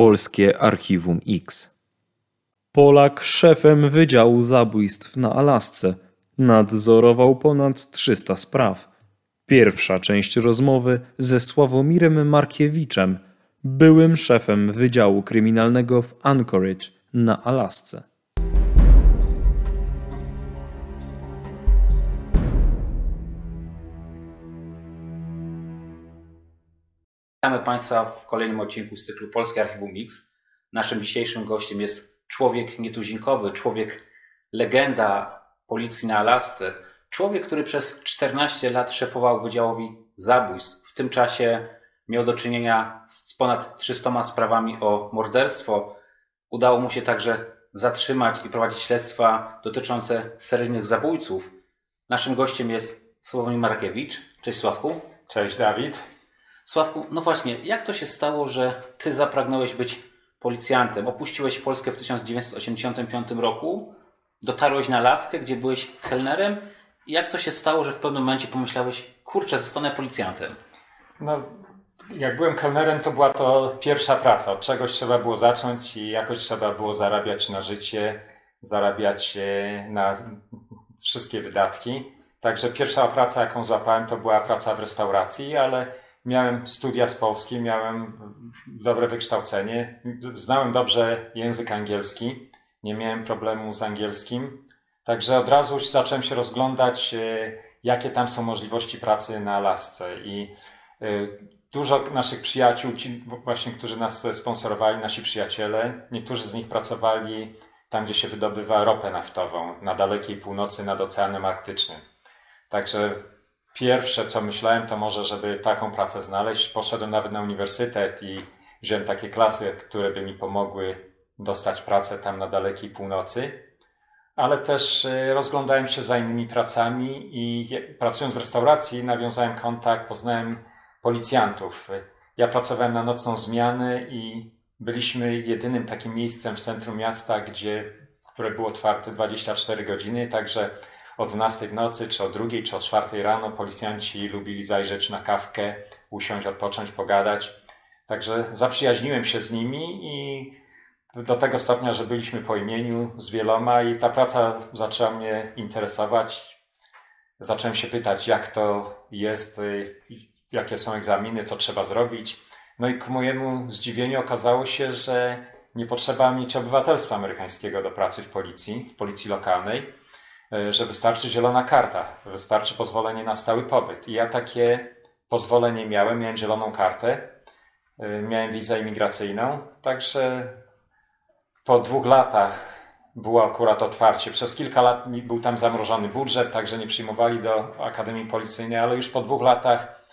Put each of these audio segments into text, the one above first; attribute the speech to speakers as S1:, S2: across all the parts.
S1: Polskie Archiwum X. Polak szefem Wydziału Zabójstw na Alasce nadzorował ponad 300 spraw. Pierwsza część rozmowy ze Sławomirem Markiewiczem, byłym szefem Wydziału Kryminalnego w Anchorage na Alasce.
S2: Witamy Państwa w kolejnym odcinku z cyklu Polskie Archiwum Mix. Naszym dzisiejszym gościem jest człowiek nietuzinkowy, człowiek legenda policji na Alasce, człowiek, który przez 14 lat szefował Wydziałowi Zabójstw. W tym czasie miał do czynienia z ponad 300 sprawami o morderstwo. Udało mu się także zatrzymać i prowadzić śledztwa dotyczące seryjnych zabójców. Naszym gościem jest Sławomir Markiewicz. Cześć Sławku.
S3: Cześć Dawid.
S2: Sławku, no właśnie, jak to się stało, że ty zapragnąłeś być policjantem? Opuściłeś Polskę w 1985 roku, dotarłeś na Laskę, gdzie byłeś kelnerem. Jak to się stało, że w pewnym momencie pomyślałeś, kurczę, zostanę policjantem?
S3: No, jak byłem kelnerem, to była to pierwsza praca. Od czegoś trzeba było zacząć i jakoś trzeba było zarabiać na życie, zarabiać e, na wszystkie wydatki. Także pierwsza praca, jaką złapałem, to była praca w restauracji, ale Miałem studia z Polski, miałem dobre wykształcenie, znałem dobrze język angielski, nie miałem problemu z angielskim. Także od razu zacząłem się rozglądać, e, jakie tam są możliwości pracy na Alasce. I e, dużo naszych przyjaciół, ci właśnie, którzy nas sponsorowali, nasi przyjaciele, niektórzy z nich pracowali tam, gdzie się wydobywa ropę naftową, na dalekiej północy nad Oceanem Arktycznym. Także Pierwsze, co myślałem, to może, żeby taką pracę znaleźć. Poszedłem nawet na uniwersytet i wziąłem takie klasy, które by mi pomogły dostać pracę tam na dalekiej północy. Ale też e, rozglądałem się za innymi pracami i pracując w restauracji nawiązałem kontakt, poznałem policjantów. Ja pracowałem na nocną zmianę i byliśmy jedynym takim miejscem w centrum miasta, gdzie, które było otwarte 24 godziny, także o 12 w nocy, czy o drugiej, czy o 4 rano policjanci lubili zajrzeć na kawkę, usiąść, odpocząć, pogadać. Także zaprzyjaźniłem się z nimi i do tego stopnia, że byliśmy po imieniu z wieloma i ta praca zaczęła mnie interesować. Zacząłem się pytać, jak to jest, jakie są egzaminy, co trzeba zrobić. No i ku mojemu zdziwieniu okazało się, że nie potrzeba mieć obywatelstwa amerykańskiego do pracy w policji, w policji lokalnej że wystarczy zielona karta, wystarczy pozwolenie na stały pobyt. I ja takie pozwolenie miałem, miałem zieloną kartę, e, miałem wizę imigracyjną, także po dwóch latach było akurat otwarcie. Przez kilka lat był tam zamrożony budżet, także nie przyjmowali do Akademii Policyjnej, ale już po dwóch latach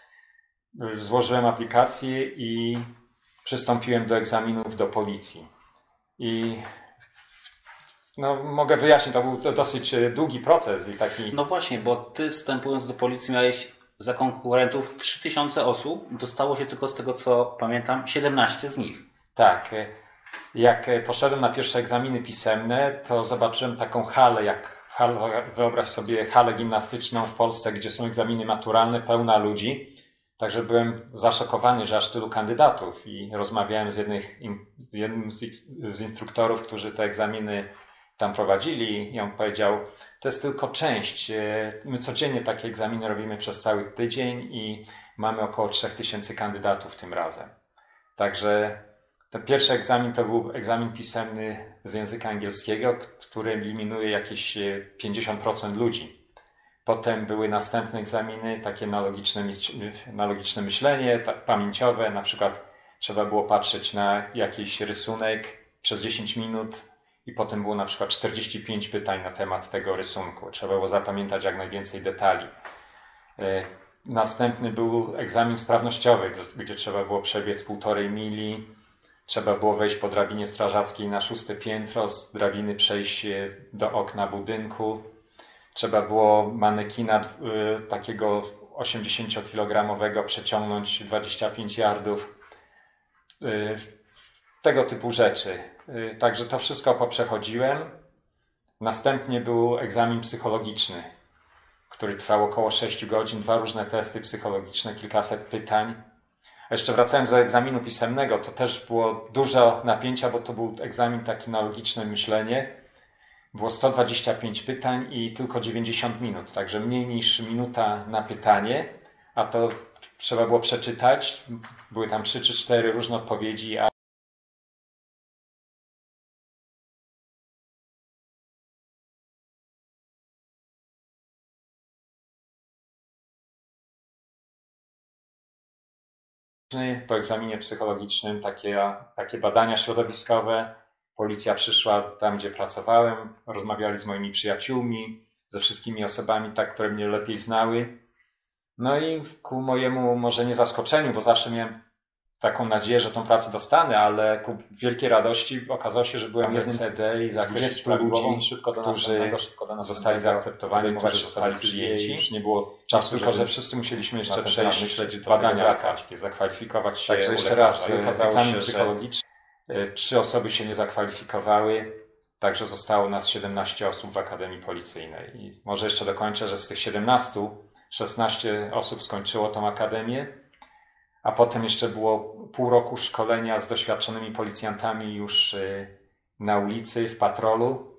S3: e, złożyłem aplikację i przystąpiłem do egzaminów do policji. I no, mogę wyjaśnić, to był dosyć e, długi proces i taki.
S2: No właśnie, bo ty wstępując do policji miałeś za konkurentów 3000 osób, dostało się tylko z tego co pamiętam 17 z nich.
S3: Tak. E, jak e, poszedłem na pierwsze egzaminy pisemne, to zobaczyłem taką halę, jak wyobraź sobie halę gimnastyczną w Polsce, gdzie są egzaminy maturalne, pełna ludzi. Także byłem zaszokowany, że aż tylu kandydatów i rozmawiałem z, jednych, jednym z, z instruktorów, którzy te egzaminy tam prowadzili i on powiedział, to jest tylko część. E, my codziennie takie egzaminy robimy przez cały tydzień i mamy około 3000 kandydatów tym razem. Także ten pierwszy egzamin to był egzamin pisemny z języka angielskiego, który eliminuje jakieś 50% e, ludzi. Potem były następne egzaminy, takie na logiczne, na logiczne myślenie, pamięciowe, na przykład trzeba było patrzeć na jakiś rysunek przez 10 minut, i potem było na przykład 45 pytań na temat tego rysunku. Trzeba było zapamiętać jak najwięcej detali. E, następny był egzamin sprawnościowy, gdzie trzeba było przebiec półtorej mili. Trzeba było wejść po drabinie strażackiej na szóste piętro, z drabiny przejść do okna budynku. Trzeba było manekina e, takiego 80-kilogramowego przeciągnąć 25 yardów. Tego typu rzeczy. Y, także to wszystko poprzechodziłem. Następnie był egzamin psychologiczny, który trwał około 6 godzin, dwa różne testy psychologiczne, kilkaset pytań. A jeszcze wracając do egzaminu pisemnego, to też było dużo napięcia, bo to był egzamin taki na logiczne myślenie. Było 125 pytań i tylko 90 minut, także mniej niż minuta na pytanie, a to trzeba było przeczytać. Były tam 3 czy 4 różne odpowiedzi, a po egzaminie psychologicznym takie, takie badania środowiskowe. Policja przyszła tam, gdzie pracowałem, rozmawiali z moimi przyjaciółmi, ze wszystkimi osobami, tak, które mnie lepiej znały. No i ku mojemu może nie zaskoczeniu, bo zawsze miałem taką nadzieję, że tą pracę dostanę, ale ku wielkiej radości okazało się, że byłem jednym CD i za 20 ludzi, szybko do którzy szybko do zostali zaakceptowani, którzy zostali przyjęci. Już nie było czasu, tylko że wszyscy musieliśmy jeszcze przejść myśleć badania lekarskie, zakwalifikować się. Także jeszcze raz okazało się, psychologiczny. E, trzy osoby się nie zakwalifikowały, także zostało nas 17 osób w Akademii Policyjnej. I może jeszcze dokończę, że z tych 17 16 osób skończyło tą akademię a potem jeszcze było pół roku szkolenia z doświadczonymi policjantami już y, na ulicy, w patrolu,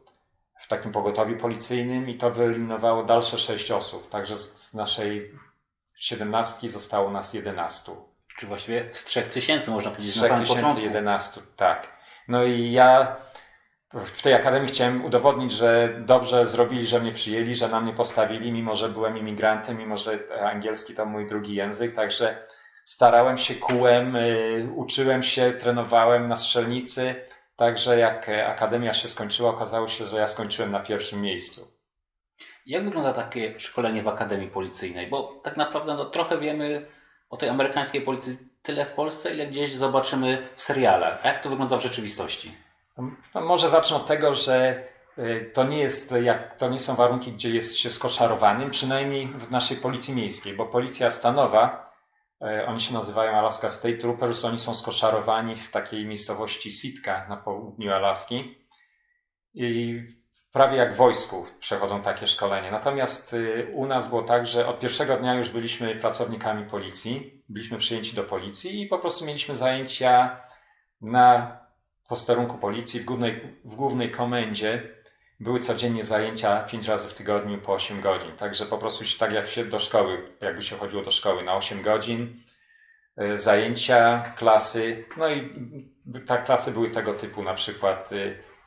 S3: w takim pogotowiu policyjnym i to wyeliminowało dalsze sześć osób. Także z naszej siedemnastki zostało nas jedenastu.
S2: Czy właściwie z trzech tysięcy można powiedzieć
S3: z na samym jedenastu, tak. No i ja w tej akademii chciałem udowodnić, że dobrze zrobili, że mnie przyjęli, że na mnie postawili, mimo że byłem imigrantem, mimo że angielski to mój drugi język, także starałem się, kułem, y, uczyłem się, trenowałem na strzelnicy. Także jak akademia się skończyła, okazało się, że ja skończyłem na pierwszym miejscu.
S2: Jak wygląda takie szkolenie w Akademii Policyjnej? Bo tak naprawdę no, trochę wiemy o tej amerykańskiej policji tyle w Polsce, ile gdzieś zobaczymy w serialach. A jak to wygląda w rzeczywistości?
S3: No, może zacznę od tego, że y, to nie, jest, jak, to nie są warunki, gdzie jest się skoszarowanym, przynajmniej w naszej policji miejskiej, bo policja stanowa E, oni się nazywają Alaska State Troopers. Oni są skoszarowani w takiej miejscowości Sitka na południu Alaski. I prawie jak w wojsku przechodzą takie szkolenie. Natomiast y, u nas było tak, że od pierwszego dnia już byliśmy pracownikami policji, byliśmy przyjęci do policji i po prostu mieliśmy zajęcia na posterunku policji w głównej, w głównej komendzie były codziennie zajęcia 5 razy w tygodniu po 8 godzin. Także po prostu się, tak jak się do szkoły, jakby się chodziło do szkoły na 8 godzin, e, zajęcia, klasy. No i te klasy były tego typu, na przykład e,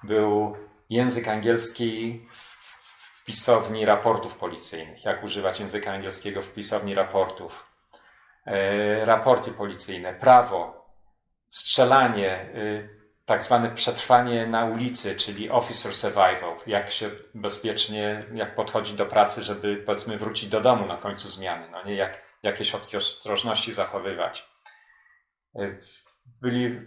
S3: był język angielski w pisowni raportów policyjnych. Jak używać języka angielskiego w pisowni raportów. E, raporty policyjne, prawo, strzelanie, tak zwane przetrwanie na ulicy, czyli officer survival, jak się bezpiecznie, jak podchodzi do pracy, żeby powiedzmy wrócić do domu na końcu zmiany, no nie, jak, jakie środki ostrożności zachowywać. Y, byli,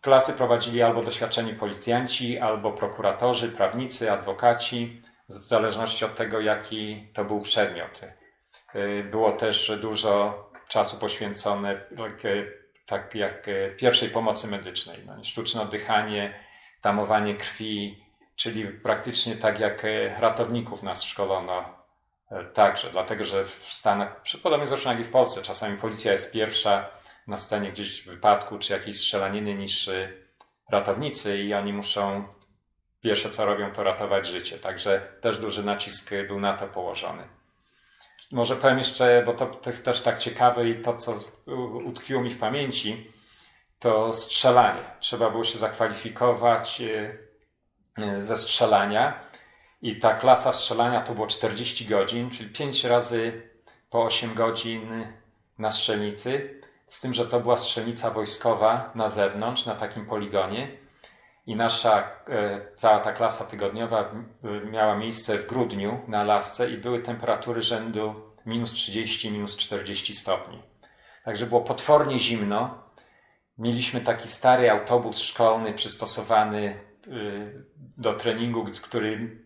S3: klasy prowadzili albo doświadczeni policjanci, albo prokuratorzy, prawnicy, adwokaci, w zależności od tego, jaki to był przedmiot. Y, było też dużo czasu poświęcone tak jak e, pierwszej pomocy medycznej. No, sztuczne oddychanie, tamowanie krwi, czyli praktycznie tak jak e, ratowników nas szkolono e, także, dlatego że w Stanach, podobnie zresztą jak i w Polsce, czasami policja jest pierwsza na scenie gdzieś wypadku czy jakiejś strzelaniny niż ratownicy i oni muszą pierwsze co robią to ratować życie. Także też duży nacisk był na to położony. Może powiem jeszcze, bo to, to jest też tak ciekawe i to, co utkwiło mi w pamięci, to strzelanie. Trzeba było się zakwalifikować e, e, ze strzelania. I ta klasa strzelania to było 40 godzin, czyli 5 razy po 8 godzin na strzelnicy, z tym, że to była strzelnica wojskowa na zewnątrz, na takim poligonie i nasza e, cała ta klasa tygodniowa miała miejsce w grudniu na Alasce i były temperatury rzędu minus 30, minus 40 stopni. Także było potwornie zimno. Mieliśmy taki stary autobus szkolny przystosowany y, do treningu, który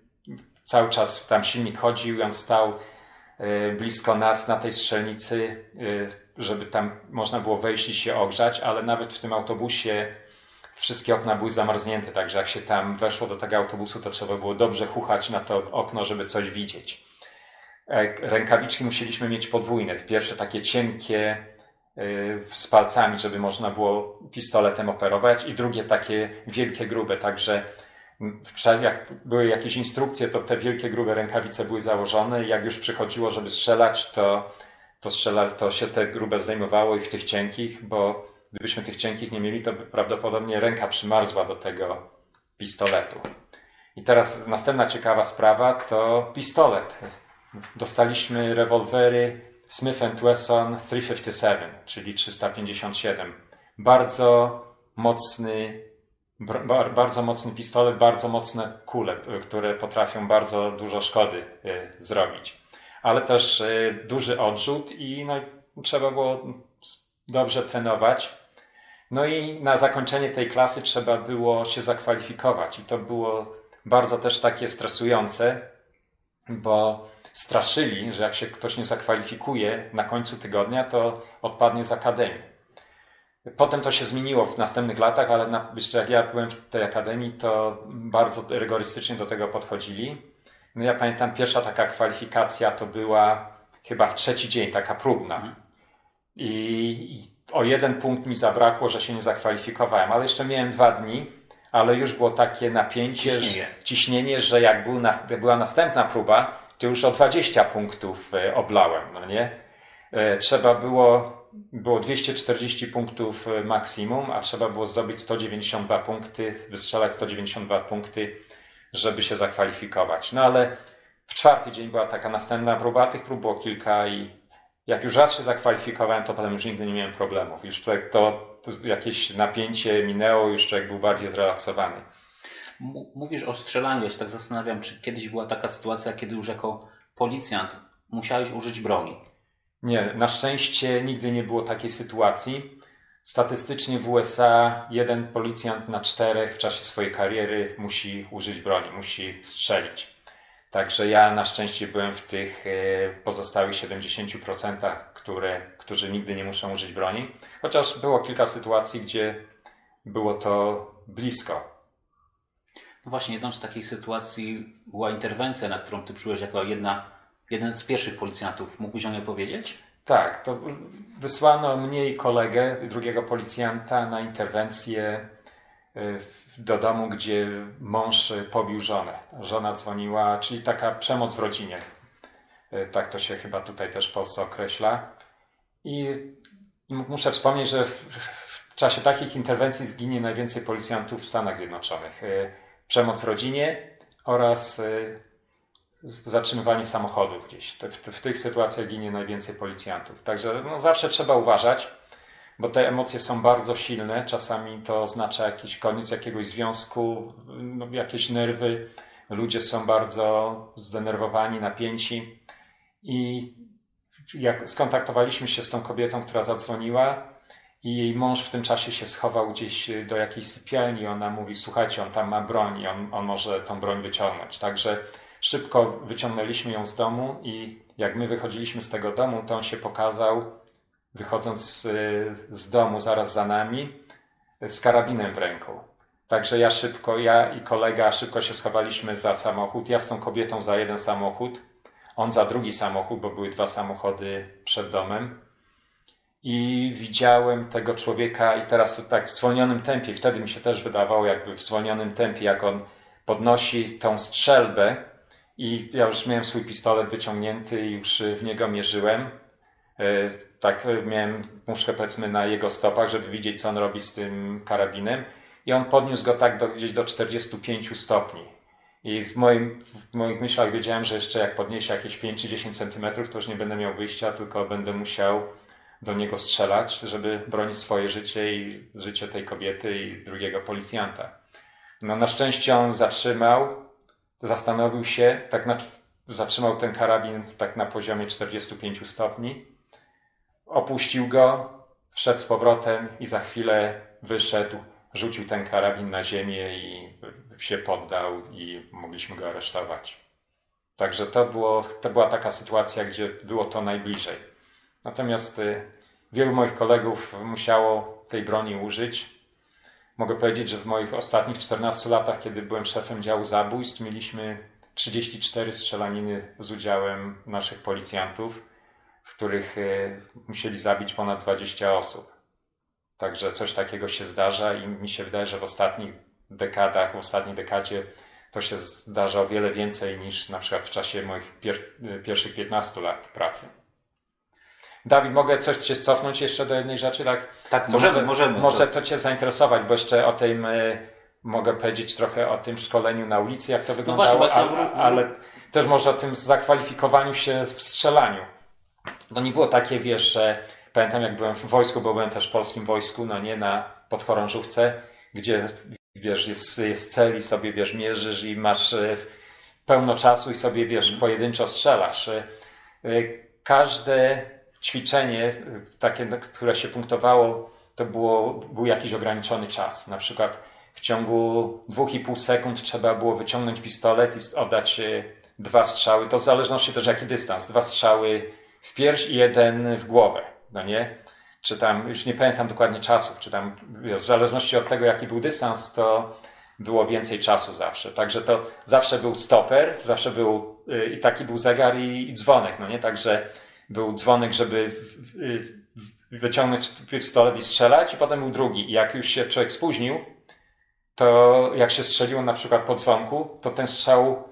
S3: cały czas tam silnik chodził i on stał y, blisko nas na tej strzelnicy, y, żeby tam można było wejść i się ogrzać, ale nawet w tym autobusie wszystkie okna były zamarznięte, także jak się tam weszło do tego autobusu, to trzeba było dobrze chuchać na to okno, żeby coś widzieć. E, rękawiczki musieliśmy mieć podwójne. Pierwsze takie cienkie, z palcami, żeby można było pistoletem operować i drugie takie wielkie, grube, także jak były jakieś instrukcje, to te wielkie, grube rękawice były założone jak już przychodziło, żeby strzelać, to, to, strzela, to się te grube zdejmowało i w tych cienkich, bo gdybyśmy tych cienkich nie mieli, to by prawdopodobnie ręka przymarzła do tego pistoletu. I teraz następna ciekawa sprawa to pistolet. Dostaliśmy rewolwery Smith Wesson 357, czyli 357. Bardzo mocny bardzo mocny pistolet, bardzo mocne kule, które potrafią bardzo dużo szkody y, zrobić. Ale też y, duży odrzut i no, trzeba było dobrze trenować. No i na zakończenie tej klasy trzeba było się zakwalifikować i to było bardzo też takie stresujące, bo straszyli, że jak się ktoś nie zakwalifikuje na końcu tygodnia, to odpadnie z akademii. Potem to się zmieniło w następnych latach, ale na, jeszcze jak ja byłem w tej akademii, to bardzo rygorystycznie do tego podchodzili. No ja pamiętam, pierwsza taka kwalifikacja to była chyba w trzeci dzień, taka próbna. I, I o jeden punkt mi zabrakło, że się nie zakwalifikowałem, ale jeszcze miałem dwa dni, ale już było takie napięcie, ciśnienie, że, ciśnienie, że jak, był była następna próba, to już o 20 punktów e, oblałem, no nie? E, trzeba było było 240 punktów e, maksimum, a trzeba było zdobyć 192 punkty, wystrzelać 192 punkty, żeby się zakwalifikować. No ale w czwarty dzień była taka następna próba, tych prób było kilka i jak już raz się zakwalifikowałem, to potem już nigdy nie miałem problemów. Już to, to jakieś napięcie minęło, już człowiek był bardziej zrelaksowany.
S2: Mówisz o strzelaniu, ja się tak zastanawiam, czy kiedyś była taka sytuacja, kiedy już jako policjant musiałeś użyć broni.
S3: Nie, na szczęście nigdy nie było takiej sytuacji. Statystycznie w USA jeden policjant na czterech w czasie swojej kariery musi użyć broni, musi strzelić. Także ja na szczęście byłem w tych e, pozostałych 70%, które, którzy nigdy nie muszą użyć broni. Chociaż było kilka sytuacji, gdzie było to blisko.
S2: No właśnie, jedną z takich sytuacji była interwencja, na którą ty przybyłeś jako jedna jeden z pierwszych policjantów. Mógłbyś o nie powiedzieć?
S3: Tak, to wysłano mnie i kolegę, drugiego policjanta, na interwencję do domu, gdzie mąż pobił żonę. Żona dzwoniła, czyli taka przemoc w rodzinie. Y, tak to się chyba tutaj też w Polsce określa. I muszę wspomnieć, że w czasie takich interwencji zginie najwięcej policjantów w Stanach Zjednoczonych. Y, przemoc w rodzinie oraz zatrzymywanie samochodów gdzieś. W, tych sytuacjach ginie najwięcej policjantów. Także no, zawsze trzeba uważać, bo te emocje są bardzo silne. Czasami to oznacza jakiś koniec jakiegoś związku, no, jakieś nerwy. Ludzie są bardzo zdenerwowani, napięci. I jak skontaktowaliśmy się z tą kobietą, która zadzwoniła, i jej mąż w tym czasie się schował gdzieś do jakiejś sypialni. Ona mówi: Słuchajcie, on tam ma broń, on, on może tą broń wyciągnąć. Także Szybko wyciągnęliśmy ją z domu i jak my wychodziliśmy z tego domu, to on się pokazał, wychodząc z, z domu zaraz za nami, z karabinem w ręku. Także ja szybko, ja i kolega szybko się schowaliśmy za samochód. Ja z tą kobietą za jeden samochód, on za drugi samochód, bo były dwa samochody przed domem. I widziałem tego człowieka, i teraz to tak w zwolnionym tempie, wtedy mi się też wydawało, jakby w zwolnionym tempie, jak on podnosi tą strzelbę, i ja już miałem swój pistolet wyciągnięty i już w niego mierzyłem. E, tak miałem muszkę powiedzmy na jego stopach, żeby widzieć, co on robi z tym karabinem. I on podniósł go tak do, gdzieś do 45 stopni. I w, moim, w moich myślach wiedziałem, że jeszcze jak podniesie jakieś 5 czy 10 centymetrów, to już nie będę miał wyjścia, tylko będę musiał do niego strzelać, żeby bronić swoje życie i życie tej kobiety i drugiego policjanta. No na szczęście on zatrzymał, zastanowił się, tak na, zatrzymał ten karabin tak na poziomie 45 stopni, opuścił go, wszedł z powrotem i za chwilę wyszedł, rzucił ten karabin na ziemię i się poddał i mogliśmy go aresztować. Także to, było, to była taka sytuacja, gdzie było to najbliżej. Natomiast y, wielu moich kolegów musiało tej broni użyć. Mogę powiedzieć, że w moich ostatnich 14 latach, kiedy byłem szefem działu zabójstw, mieliśmy 34 strzelaniny z udziałem naszych policjantów. W których musieli zabić ponad 20 osób. Także coś takiego się zdarza i mi się wydaje, że w ostatnich dekadach, w ostatniej dekadzie to się zdarza o wiele więcej niż na przykład w czasie moich pier pierwszych 15 lat pracy. Dawid, mogę coś cię cofnąć jeszcze do jednej rzeczy? Tak,
S2: tak możemy, może, możemy.
S3: Może to cię zainteresować, bo jeszcze o tym y, mogę powiedzieć trochę o tym szkoleniu na ulicy, jak to no wyglądało, no właśnie, ale, ale też może o tym zakwalifikowaniu się w strzelaniu. To nie było takie, wiesz, że pamiętam jak byłem w wojsku, bo byłem też w polskim wojsku, no nie, na podchorążówce, gdzie wiesz, jest, jest cel i sobie, wiesz, mierzysz i masz e, pełno czasu i sobie, wiesz, pojedynczo strzelasz. E, e, każde ćwiczenie, takie, które się punktowało, to było, był jakiś ograniczony czas. Na przykład w ciągu dwóch i pół sekund trzeba było wyciągnąć pistolet i oddać dwa strzały. To w zależności też jaki dystans. Dwa strzały w pierś i jeden w głowę. No nie? czy tam, już nie pamiętam dokładnie czasów, czy tam, w zależności od tego, jaki był dystans, to było więcej czasu zawsze. Także to zawsze był stoper, zawsze był y, i taki był zegar i, i dzwonek, no nie? Także był dzwonek, żeby wyciągnąć pistolet i strzelać, i potem był drugi. I jak już się człowiek spóźnił, to jak się strzeliło na przykład po dzwonku, to ten strzał y,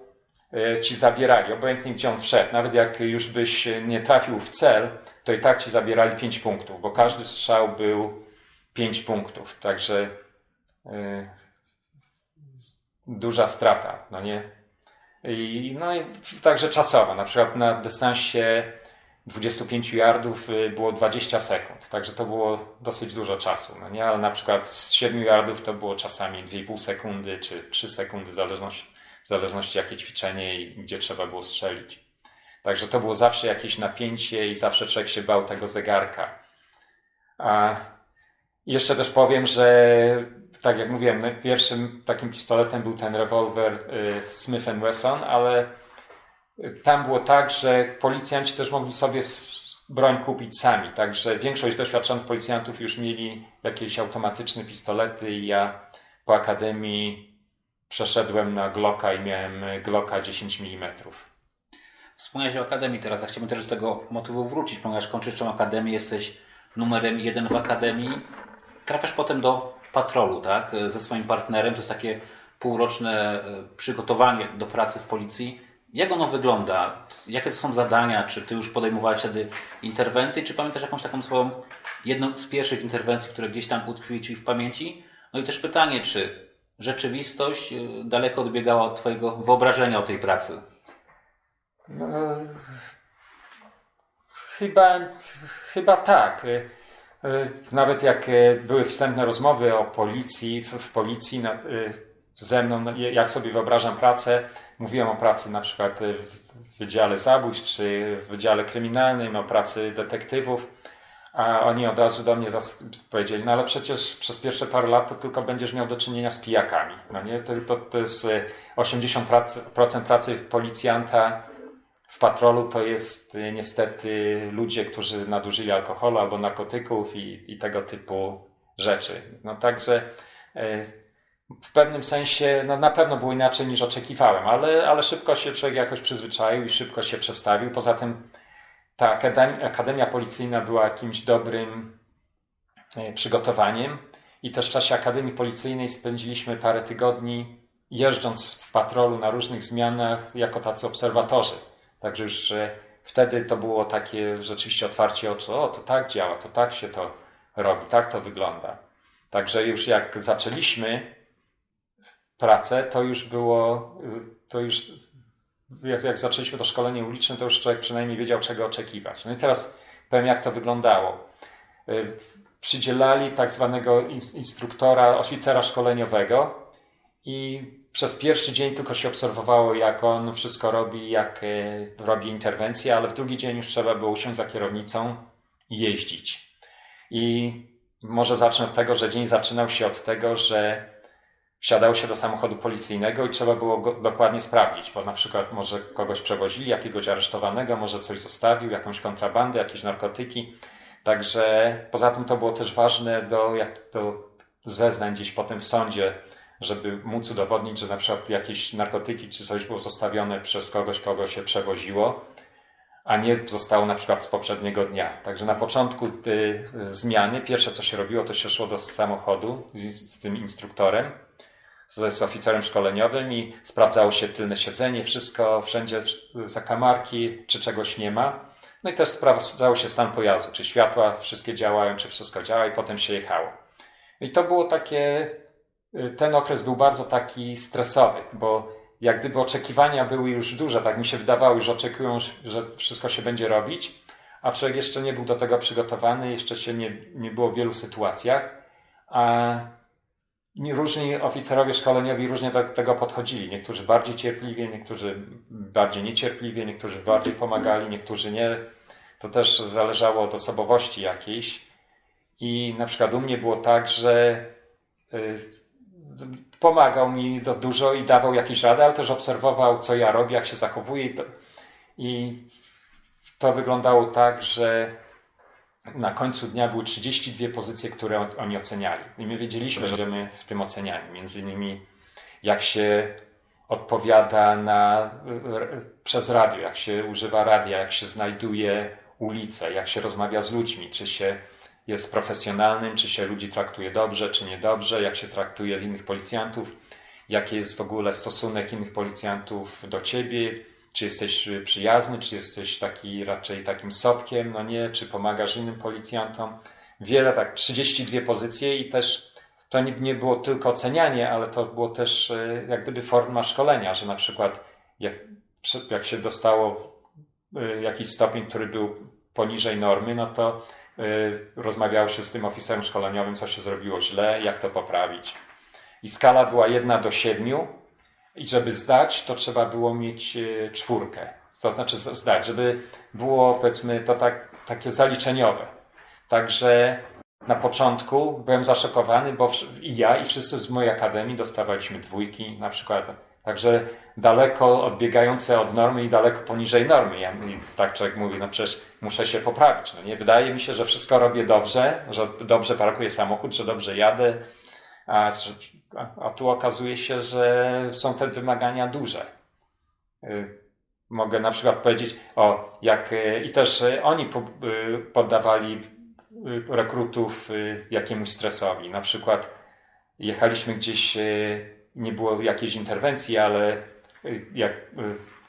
S3: ci zabierali, obojętnie gdzie on wszedł. Nawet jak już byś nie trafił w cel, to i tak ci zabierali 5 punktów, bo każdy strzał był 5 punktów. Także yy, duża strata, no nie? I, no i także czasowo, na przykład na dystansie 25 yardów y, było 20 sekund, także to było dosyć dużo czasu, no nie? Ale na przykład z 7 yardów to było czasami 2,5 sekundy czy 3 sekundy, w zależności, zależności jakie ćwiczenie i gdzie trzeba było strzelić. Także to było zawsze jakieś napięcie i zawsze człowiek się bał tego zegarka. A jeszcze też powiem, że tak jak mówiłem, no, pierwszym takim pistoletem był ten rewolwer y, Smith Wesson, ale tam było tak, że policjanci też mogli sobie broń kupić sami. Także większość doświadczonych policjantów już mieli jakieś automatyczne pistolety i ja po akademii przeszedłem na Glocka i miałem Glocka 10 mm.
S2: Wspomniałeś o Akademii teraz, a chciałbym też do tego motywu wrócić, ponieważ kończysz tą Akademię, jesteś numerem jeden w Akademii. Trafiasz potem do patrolu, tak? Ze swoim partnerem. To jest takie półroczne e, przygotowanie do pracy w policji. Jak ono wygląda? Jakie to są zadania? Czy ty już podejmowałeś wtedy interwencje? Czy pamiętasz jakąś taką swoją, jedną z pierwszych interwencji, które gdzieś tam utkwiły ci w pamięci? No i też pytanie, czy rzeczywistość e, daleko odbiegała od twojego wyobrażenia o tej pracy? No,
S3: chyba, chyba tak. Y, y, nawet jak y, były wstępne rozmowy o policji, w, w policji ze mną, no, jak sobie wyobrażam pracę, mówiłem o pracy na przykład w Wydziale Zabójstw czy w Wydziale Kryminalnym, o pracy detektywów, a oni od razu do mnie powiedzieli, no ale przecież przez pierwsze parę lat to tylko będziesz miał do czynienia z pijakami. No nie? To, to, to jest 80% pracy policjanta w patrolu to jest y, niestety ludzie, którzy nadużyli alkoholu albo narkotyków i, i tego typu rzeczy. No także y, w pewnym sensie no na pewno było inaczej niż oczekiwałem, ale, ale szybko się człowiek jakoś przyzwyczaił i szybko się przestawił. Poza tym ta akademia, policyjna była jakimś dobrym y, przygotowaniem i też w czasie akademii policyjnej spędziliśmy parę tygodni jeżdżąc w patrolu na różnych zmianach jako tacy obserwatorzy. Także już wtedy to było takie rzeczywiście otwarcie oczu, o to tak działa, to tak się to robi, tak to wygląda. Także już jak zaczęliśmy pracę, to już było, to już jak, jak zaczęliśmy to szkolenie uliczne, to już człowiek przynajmniej wiedział, czego oczekiwać. No i teraz powiem, jak to wyglądało. Przydzielali tak zwanego instruktora, oficera szkoleniowego i przez pierwszy dzień tylko się obserwowało, jak on wszystko robi, jak e, robi interwencje, ale w drugi dzień już trzeba było usiąść za kierownicą i jeździć. I może zacznę od tego, że dzień zaczynał się od tego, że wsiadało się do samochodu policyjnego i trzeba było go dokładnie sprawdzić, bo na przykład może kogoś przewozili, jakiegoś aresztowanego, może coś zostawił, jakąś kontrabandę, jakieś narkotyki. Także poza tym to było też ważne do, jak, do zeznań gdzieś potem w sądzie, żeby móc udowodnić, że na przykład jakieś narkotyki czy coś było zostawione przez kogoś, kogo się przewoziło. a nie zostało na przykład z poprzedniego dnia. Także na początku y, zmiany pierwsze co się robiło, to się szło do samochodu z, z tym instruktorem, z, z, oficerem szkoleniowym i sprawdzało się tylne siedzenie, wszystko, wszędzie zakamarki, czy czegoś nie ma. No i też sprawdzało się stan pojazdu, czy światła wszystkie działają, czy wszystko działa i potem się jechało. I to było takie, y, ten okres był bardzo taki stresowy, bo jak gdyby oczekiwania były już duże, tak mi się wydawało, że oczekują, że wszystko się będzie robić, a człowiek jeszcze nie był do tego przygotowany, jeszcze się nie, nie było w wielu sytuacjach, a różni oficerowie szkoleniowi różnie do tego podchodzili. Niektórzy bardziej cierpliwie, niektórzy bardziej niecierpliwie, niektórzy bardziej pomagali, niektórzy nie. To też zależało od osobowości jakiejś. I na przykład u mnie było tak, że y, pomagał mi do dużo i dawał jakieś rady, ale też obserwował, co ja robię, jak się zachowuję. I to, i to wyglądało tak, że na końcu dnia były 32 pozycje, które oni oceniali. I my wiedzieliśmy, że będziemy w tym oceniani. Między innymi jak się odpowiada na, przez radio, jak się używa radia, jak się znajduje ulicę, jak się rozmawia z ludźmi, czy się jest profesjonalnym, czy się ludzi traktuje dobrze, czy niedobrze, jak się traktuje innych policjantów, jaki jest w ogóle stosunek innych policjantów do ciebie, czy jesteś przyjazny, czy jesteś taki raczej takim sopkiem, no nie, czy pomagasz innym policjantom. Wiele, tak, 32 pozycje i też to nie, było tylko ocenianie, ale to było też e, jak gdyby forma szkolenia, że na przykład jak, jak się dostało e, jakiś stopień, który był poniżej normy, no to Y, rozmawiało się z tym oficerem szkoleniowym, co się zrobiło źle, jak to poprawić. I skala była jedna do siedmiu i żeby zdać, to trzeba było mieć y, czwórkę. To znaczy zdać, żeby było powiedzmy to tak, takie zaliczeniowe. Także na początku byłem zaszokowany, bo i ja, i wszyscy z mojej akademii dostawaliśmy dwójki na przykład. Także daleko odbiegające od normy i daleko poniżej normy. Ja, tak człowiek mówi, no przecież muszę się poprawić. No nie? Wydaje mi się, że wszystko robię dobrze, że dobrze parkuję samochód, że dobrze jadę, a, a tu okazuje się, że są te wymagania duże. Y, mogę na przykład powiedzieć, o, jak y, i też y, oni poddawali rekrutów jakiemuś stresowi. Na przykład jechaliśmy gdzieś, nie było jakiejś interwencji, ale jak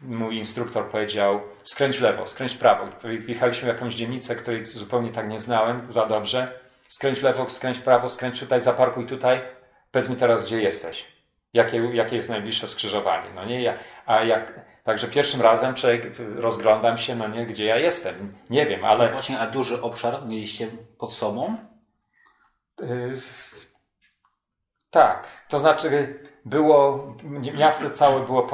S3: mój instruktor powiedział skręć w lewo, skręć w prawo. Wjechaliśmy w jakąś dzielnicę, której zupełnie tak nie znałem za dobrze. Skręć w lewo, skręć w prawo, skręć tutaj, zaparkuj tutaj. Powiedz mi teraz, gdzie jesteś. Jakie, jakie jest najbliższe skrzyżowanie. No nie, ja, a jak, także pierwszym razem człowiek, rozglądam się, no nie, gdzie ja jestem. Nie wiem, ale...
S2: No właśnie, a duży obszar mieliście pod sobą? Yy,
S3: tak, to znaczy było, miasto całe było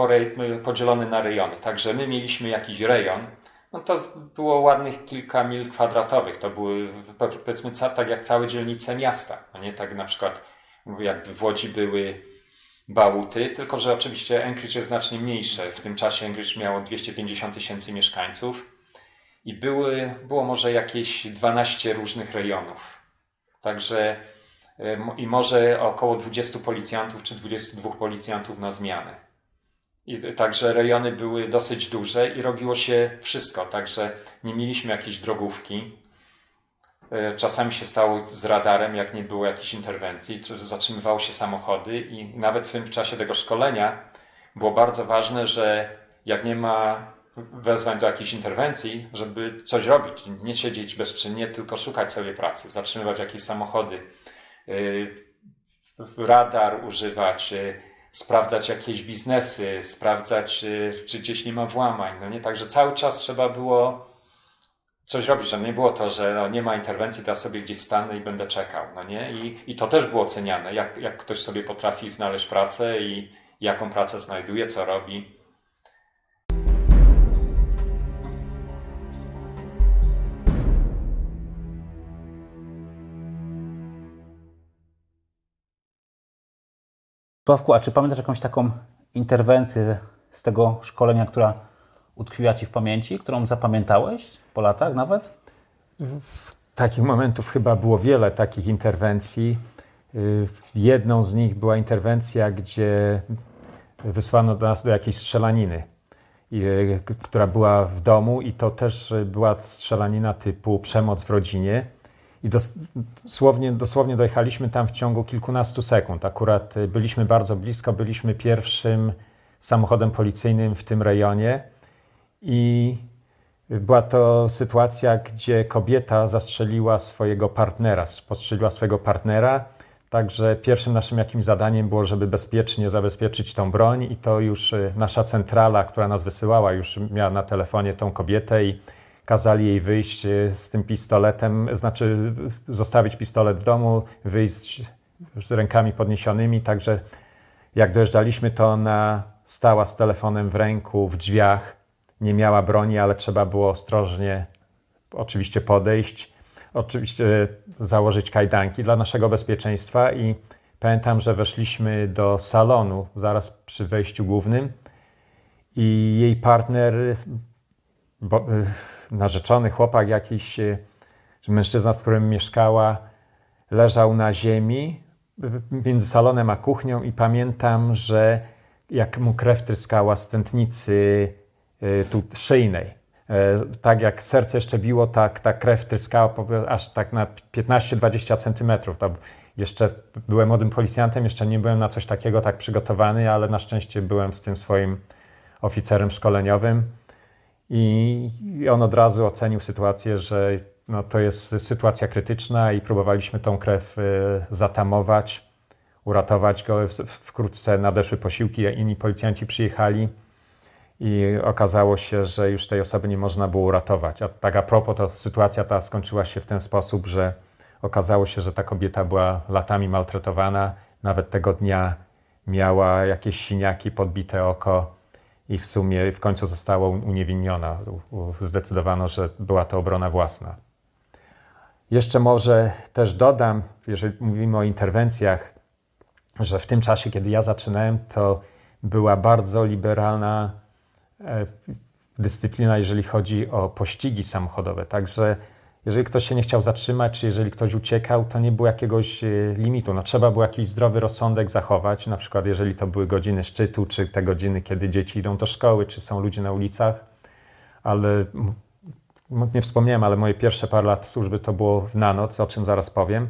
S3: podzielone na rejony, także my mieliśmy jakiś rejon, no to było ładnych kilka mil kwadratowych, to były powiedzmy tak jak całe dzielnice miasta, a nie tak na przykład jak w Łodzi były Bałuty, tylko że oczywiście Anchorage jest znacznie mniejsze. W tym czasie Anchorage miało 250 tysięcy mieszkańców i były, było może jakieś 12 różnych rejonów. Także i może około 20 policjantów czy 22 policjantów na zmianę. I także rejony były dosyć duże i robiło się wszystko, także nie mieliśmy jakiejś drogówki. E, czasami się stało z radarem, jak nie było jakiejś interwencji, czy zatrzymywało się samochody i nawet w tym czasie tego szkolenia było bardzo ważne, że jak nie ma wezwań do jakiejś interwencji, żeby coś robić, nie siedzieć bezczynnie, tylko szukać sobie pracy, zatrzymywać jakieś samochody, Y, radar używać, y, sprawdzać jakieś biznesy, sprawdzać, czy gdzieś nie ma włamań. No nie, także cały czas trzeba było coś robić, że nie było to, że no, nie ma interwencji, to ja sobie gdzieś stanę i będę czekał, no nie? I, i to też było oceniane, jak, jak ktoś sobie potrafi znaleźć pracę i jaką pracę znajduje, co robi.
S4: Sławku, a czy pamiętasz jakąś taką interwencję z tego szkolenia, która utkwiła Ci w pamięci, którą zapamiętałeś po latach nawet?
S3: Takich momentów chyba było wiele takich interwencji. Y, jedną z nich była interwencja, gdzie wysłano nas do jakiejś strzelaniny. która była w domu i to też była strzelanina typu przemoc w rodzinie. I dosłownie, dosłownie dojechaliśmy tam w ciągu kilkunastu sekund. Akurat byliśmy bardzo blisko, byliśmy pierwszym samochodem policyjnym w tym rejonie i była to sytuacja, gdzie kobieta zastrzeliła swojego partnera, postrzeliła swojego partnera. Także pierwszym naszym jakimś zadaniem było, żeby bezpiecznie zabezpieczyć tą broń i to już y, nasza centrala, która nas wysyłała, już miała na telefonie tą kobietę i kazali jej wyjść y, z tym pistoletem, znaczy zostawić pistolet w domu, wyjść z rękami podniesionymi. Także jak dojeżdżaliśmy, to ona stała z telefonem w ręku, w drzwiach, nie miała broni, ale trzeba było ostrożnie oczywiście podejść, oczywiście założyć kajdanki dla naszego bezpieczeństwa i pamiętam, że weszliśmy do salonu zaraz przy wejściu głównym i jej partner, bo, narzeczony chłopak jakiś, mężczyzna, z którym mieszkała, leżał na ziemi między salonem a kuchnią i pamiętam, że jak mu krew tryskała z tętnicy tu szyjnej. E, tak jak serce jeszcze biło, tak ta krew tryskała aż tak na 15-20 centymetrów. Jeszcze byłem młodym policjantem, jeszcze nie byłem na coś takiego tak przygotowany, ale na szczęście byłem z tym swoim oficerem szkoleniowym i on od razu ocenił sytuację, że no, to jest sytuacja krytyczna i próbowaliśmy tą krew y, zatamować, uratować go. Wkrótce nadeszły posiłki, inni policjanci przyjechali i okazało się, że już tej osoby nie można było uratować. A tak a propos, to sytuacja ta skończyła się w ten sposób, że okazało się, że ta kobieta była latami maltretowana, nawet tego dnia miała jakieś siniaki, podbite oko i w sumie w końcu została uniewinniona. Zdecydowano, że była to obrona własna. Jeszcze może też dodam, jeżeli mówimy o interwencjach, że w tym czasie, kiedy ja zaczynałem, to była bardzo liberalna dyscyplina, jeżeli chodzi o pościgi samochodowe. Także jeżeli ktoś się nie chciał zatrzymać, czy jeżeli ktoś uciekał, to nie było jakiegoś e, limitu. No, trzeba było jakiś zdrowy rozsądek zachować, na przykład jeżeli to były godziny szczytu, czy te godziny, kiedy dzieci idą do szkoły, czy są ludzie na ulicach. Ale nie wspomniałem, ale moje pierwsze parę lat służby to było na noc, o czym zaraz powiem.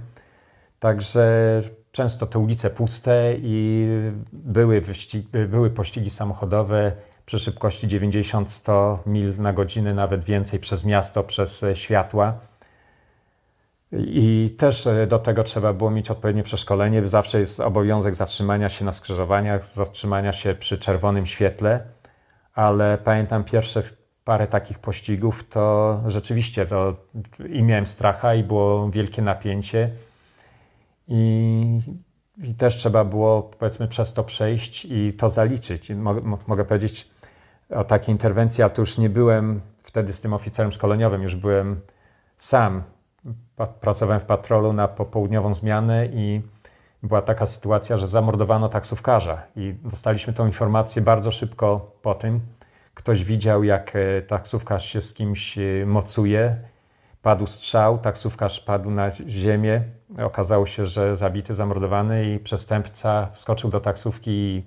S3: Także często te ulice puste i były, były pościgi samochodowe przy szybkości 90-100 mil na godzinę, nawet więcej przez miasto, przez e, światła. I też e, do tego trzeba było mieć odpowiednie przeszkolenie. Zawsze jest obowiązek zatrzymania się na skrzyżowaniach, zatrzymania się przy czerwonym świetle, ale pamiętam pierwsze parę takich pościgów, to rzeczywiście to i miałem stracha, i było wielkie napięcie. I, I, też trzeba było, powiedzmy, przez to przejść i to zaliczyć. Mogę, mogę powiedzieć, o takiej interwencji, ale to już nie byłem wtedy z tym oficerem szkoleniowym, już byłem sam. Pracowałem w patrolu na popołudniową zmianę i była taka sytuacja, że zamordowano taksówkarza i dostaliśmy tą informację bardzo szybko po tym. Ktoś widział, jak e, taksówkarz się z kimś e, mocuje. Padł strzał, taksówkarz padł na ziemię. Okazało się, że zabity, zamordowany i przestępca wskoczył do taksówki i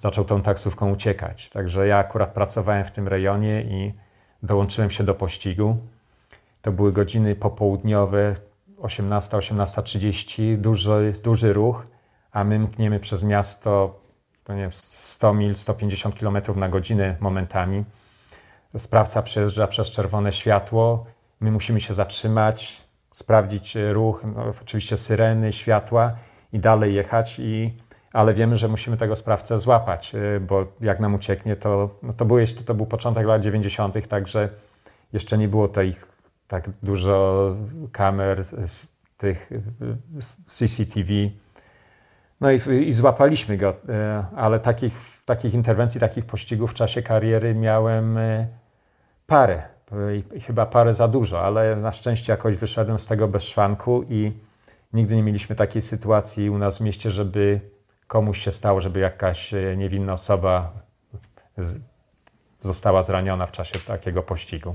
S3: zaczął tą taksówką uciekać. Także ja akurat pracowałem w tym rejonie i dołączyłem się do pościgu. To były godziny popołudniowe, 18, 18.30, duży, duży ruch, a my mkniemy przez miasto to nie wiem, 100 mil, 150 km na godzinę momentami. Sprawca przejeżdża przez czerwone światło, my musimy się zatrzymać, sprawdzić ruch, no, oczywiście syreny, światła i dalej jechać i ale wiemy, że musimy tego sprawcę złapać, y, bo jak nam ucieknie, to, no to, był jeszcze, to był początek lat 90., także jeszcze nie było tej, tak dużo kamer, z tych CCTV. No i, i złapaliśmy go, y, ale takich, takich interwencji, takich pościgów w czasie kariery miałem y, parę. I chyba parę za dużo, ale na szczęście jakoś wyszedłem z tego bez szwanku i nigdy nie mieliśmy takiej sytuacji u nas w mieście, żeby komuś się stało, żeby jakaś e, niewinna osoba została zraniona w czasie takiego pościgu.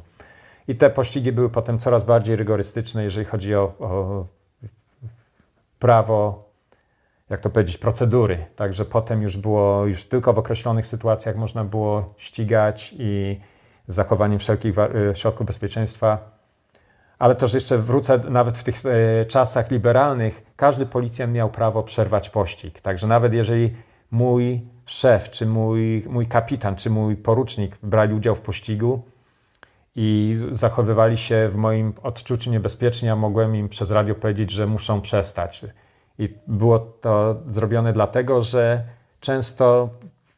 S3: I te pościgi były potem coraz bardziej rygorystyczne, jeżeli chodzi o, o prawo jak to powiedzieć, procedury. Także potem już było, już tylko w określonych sytuacjach można było ścigać i z zachowaniem wszelkich e, środków bezpieczeństwa. Ale też jeszcze wrócę, nawet w tych e, czasach liberalnych, każdy policjant miał prawo przerwać pościg. Także nawet jeżeli mój szef, czy mój, mój kapitan, czy mój porucznik brali udział w pościgu i zachowywali się w moim odczuciu niebezpiecznie, ja mogłem im przez radio powiedzieć, że muszą przestać. I było to zrobione dlatego, że często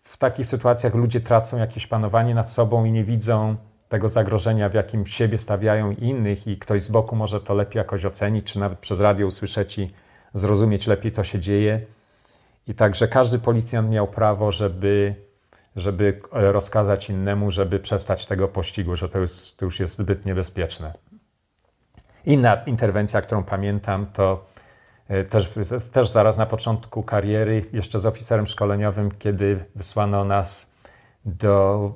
S3: w takich sytuacjach ludzie tracą jakieś panowanie nad sobą i nie widzą tego zagrożenia, w jakim siebie stawiają innych, i ktoś z boku może to lepiej jakoś ocenić, czy nawet przez radio usłyszeć i zrozumieć lepiej, co się dzieje. I także każdy policjant miał prawo, żeby, żeby rozkazać innemu, żeby przestać tego pościgu, że to już, to już jest zbyt niebezpieczne. Inna interwencja, którą pamiętam, to e, też, też zaraz na początku kariery, jeszcze z oficerem szkoleniowym, kiedy wysłano nas do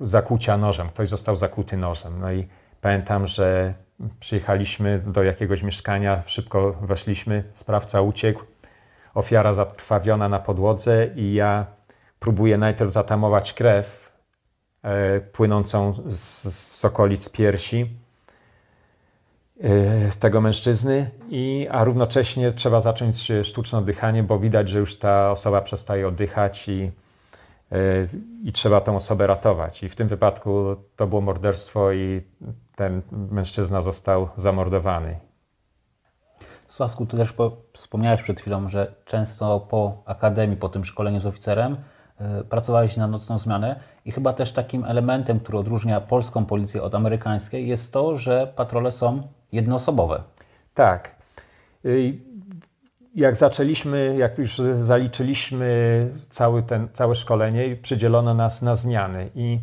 S3: zakucia nożem. Ktoś został zakuty nożem. No i pamiętam, że przyjechaliśmy do jakiegoś mieszkania, szybko weszliśmy, sprawca uciekł, ofiara zakrwawiona na podłodze i ja próbuję najpierw zatamować krew e, płynącą z, z okolic piersi e, tego mężczyzny, i, a równocześnie trzeba zacząć sztuczne oddychanie, bo widać, że już ta osoba przestaje oddychać i, i trzeba tę osobę ratować. I w tym wypadku to było morderstwo i ten mężczyzna został zamordowany.
S4: Sławku, ty też wspomniałeś przed chwilą, że często po akademii, po tym szkoleniu z oficerem, yy, pracowałeś na nocną zmianę i chyba też takim elementem, który odróżnia polską policję od amerykańskiej, jest to, że patrole są jednoosobowe.
S3: Tak. Y, jak zaczęliśmy, jak już zaliczyliśmy cały ten, całe szkolenie, przydzielono nas na zmiany i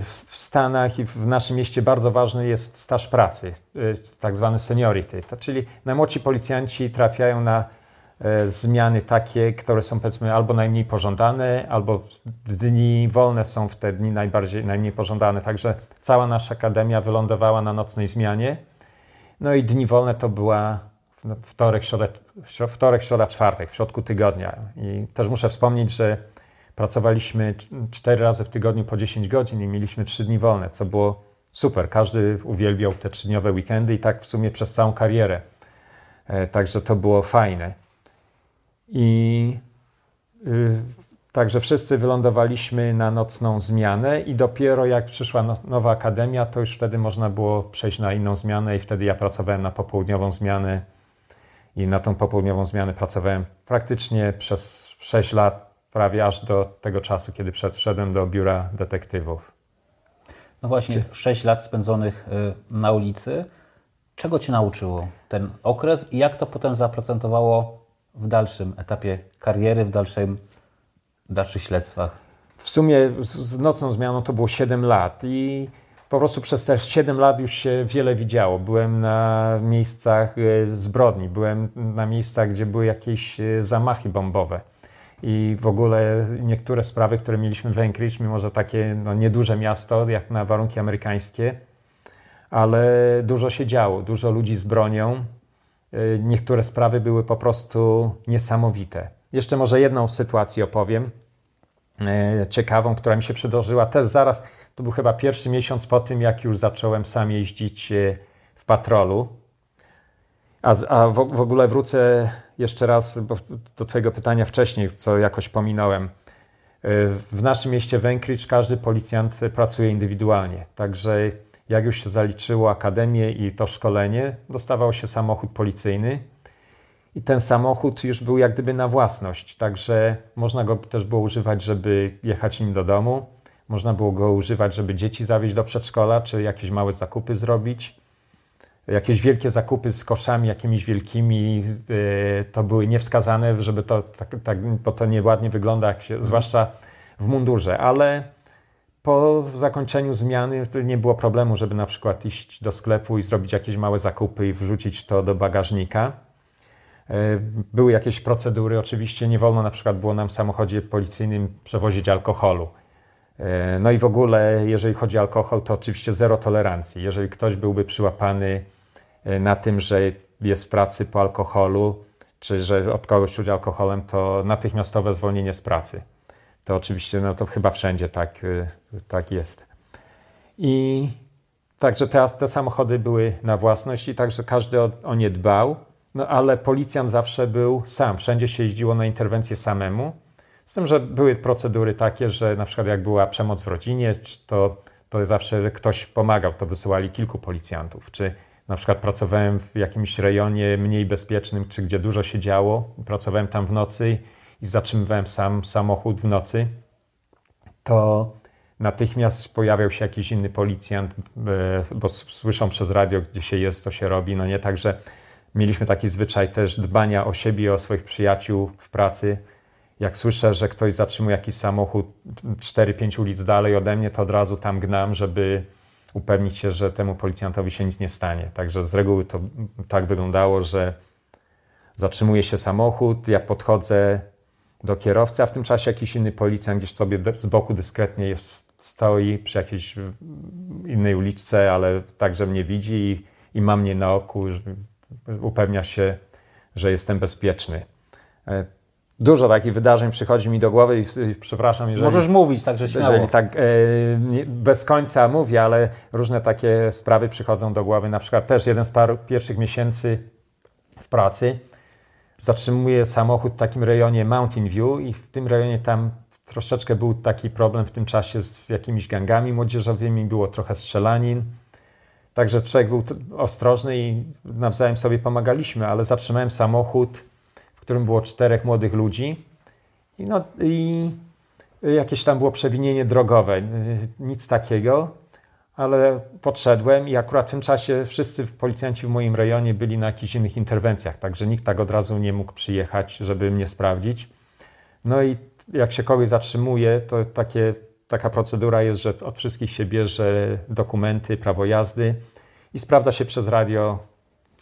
S3: w Stanach i w naszym mieście bardzo ważny jest staż pracy, y, tak zwany seniority. Czyli najmłodsi policjanci trafiają na e, zmiany takie, które są powiedzmy albo najmniej pożądane, albo dni wolne są w te dni najbardziej, najmniej pożądane. Także cała nasza akademia wylądowała na nocnej zmianie. No i dni wolne to była wtorek, środa, wtorek, środa, czwartek, w środku tygodnia. I też muszę wspomnieć, że Pracowaliśmy cztery razy w tygodniu po 10 godzin i mieliśmy trzy dni wolne, co było super. Każdy uwielbiał te trzydniowe weekendy i tak w sumie przez całą karierę. E, także to było fajne. I y, Także wszyscy wylądowaliśmy na nocną zmianę i dopiero jak przyszła no, nowa akademia, to już wtedy można było przejść na inną zmianę i wtedy ja pracowałem na popołudniową zmianę i na tą popołudniową zmianę pracowałem praktycznie przez 6 lat prawie aż do tego czasu, kiedy wszedłem do biura detektywów.
S4: No właśnie, Czy... 6 lat spędzonych y, na ulicy. Czego Cię nauczyło ten okres i jak to potem zaprocentowało w dalszym etapie kariery, w, dalszym, dalszych śledztwach?
S3: W sumie z nocną zmianą to było 7 lat i po prostu przez te 7 lat już się wiele widziało. Byłem na miejscach y, zbrodni, byłem na miejscach, gdzie były jakieś y, zamachy bombowe i w ogóle niektóre sprawy, które mieliśmy w Anchorage, mimo że takie no, nieduże miasto, jak na warunki amerykańskie, ale dużo się działo, dużo ludzi z bronią. Y, niektóre sprawy były po prostu niesamowite. Jeszcze może jedną sytuację opowiem, ciekawą, która mi się przydarzyła też zaraz, to był chyba pierwszy miesiąc po tym, jak już zacząłem sam jeździć y, w patrolu. A, a w, w, ogóle wrócę jeszcze raz do Twojego pytania wcześniej, co jakoś pominąłem. W naszym mieście Wękrycz każdy policjant pracuje indywidualnie. Także jak już się zaliczyło akademię i to szkolenie, dostawał się samochód policyjny. I ten samochód już był jak gdyby na własność. Także można go też było używać, żeby jechać nim do domu. Można było go używać, żeby dzieci zawieźć do przedszkola, czy jakieś małe zakupy zrobić jakieś wielkie zakupy z koszami jakimiś wielkimi, y, to były niewskazane, żeby to tak, tak bo to nieładnie wygląda, jak się, zwłaszcza w mundurze, ale po zakończeniu zmiany nie było problemu, żeby na przykład iść do sklepu i zrobić jakieś małe zakupy i wrzucić to do bagażnika. Y, były jakieś procedury, oczywiście nie wolno na przykład było nam w samochodzie policyjnym przewozić alkoholu. Y, no i w ogóle, jeżeli chodzi o alkohol, to oczywiście zero tolerancji. Jeżeli ktoś byłby przyłapany E, na tym, że jest w pracy po alkoholu, czy że od kogoś czuć alkoholem, to natychmiastowe zwolnienie z pracy. To oczywiście, no to chyba wszędzie tak, y, tak jest. I także te, te samochody były na własność i także każdy o, o nie dbał, no ale policjant zawsze był sam, wszędzie się jeździło na interwencję samemu. Z tym, że były procedury takie, że na przykład jak była przemoc w rodzinie, to, to zawsze ktoś pomagał, to wysyłali kilku policjantów. Czy na przykład pracowałem w jakimś rejonie mniej bezpiecznym, czy gdzie dużo się działo, pracowałem tam w nocy i zatrzymywałem sam samochód w nocy, to natychmiast pojawiał się jakiś inny policjant, e, bo słyszą przez radio, gdzie się jest, co się robi. No nie, także mieliśmy taki zwyczaj też dbania o siebie o swoich przyjaciół w pracy. Jak słyszę, że ktoś zatrzymuje jakiś samochód 4-5 ulic dalej ode mnie, to od razu tam gnam, żeby upewnić się, że temu policjantowi się nic nie stanie. Także z reguły to tak wyglądało, że zatrzymuje się samochód, ja podchodzę do kierowcy, a w tym czasie jakiś inny policjant gdzieś sobie z boku dyskretnie stoi przy jakiejś innej uliczce, ale także mnie widzi i, i ma mnie na oku, upewnia się, że jestem bezpieczny. Dużo takich wydarzeń przychodzi mi do głowy i, i przepraszam, jeżeli...
S4: Możesz mówić, także śmiało.
S3: Jeżeli tak e, bez końca mówię, ale różne takie sprawy przychodzą do głowy. Na przykład też jeden z paru pierwszych miesięcy w pracy zatrzymuję samochód w takim rejonie Mountain View i w tym rejonie tam troszeczkę był taki problem w tym czasie z jakimiś gangami młodzieżowymi, było trochę strzelanin. Także człowiek był ostrożny i nawzajem sobie pomagaliśmy, ale zatrzymałem samochód którym było czterech młodych ludzi. I, no, i jakieś tam było przewinienie drogowe, nic takiego, ale podszedłem i akurat w tym czasie wszyscy policjanci w moim rejonie byli na jakichś innych interwencjach, także nikt tak od razu nie mógł przyjechać, żeby mnie sprawdzić. No i jak się kogoś zatrzymuje, to takie, taka procedura jest, że od wszystkich się bierze dokumenty, prawo jazdy i sprawdza się przez radio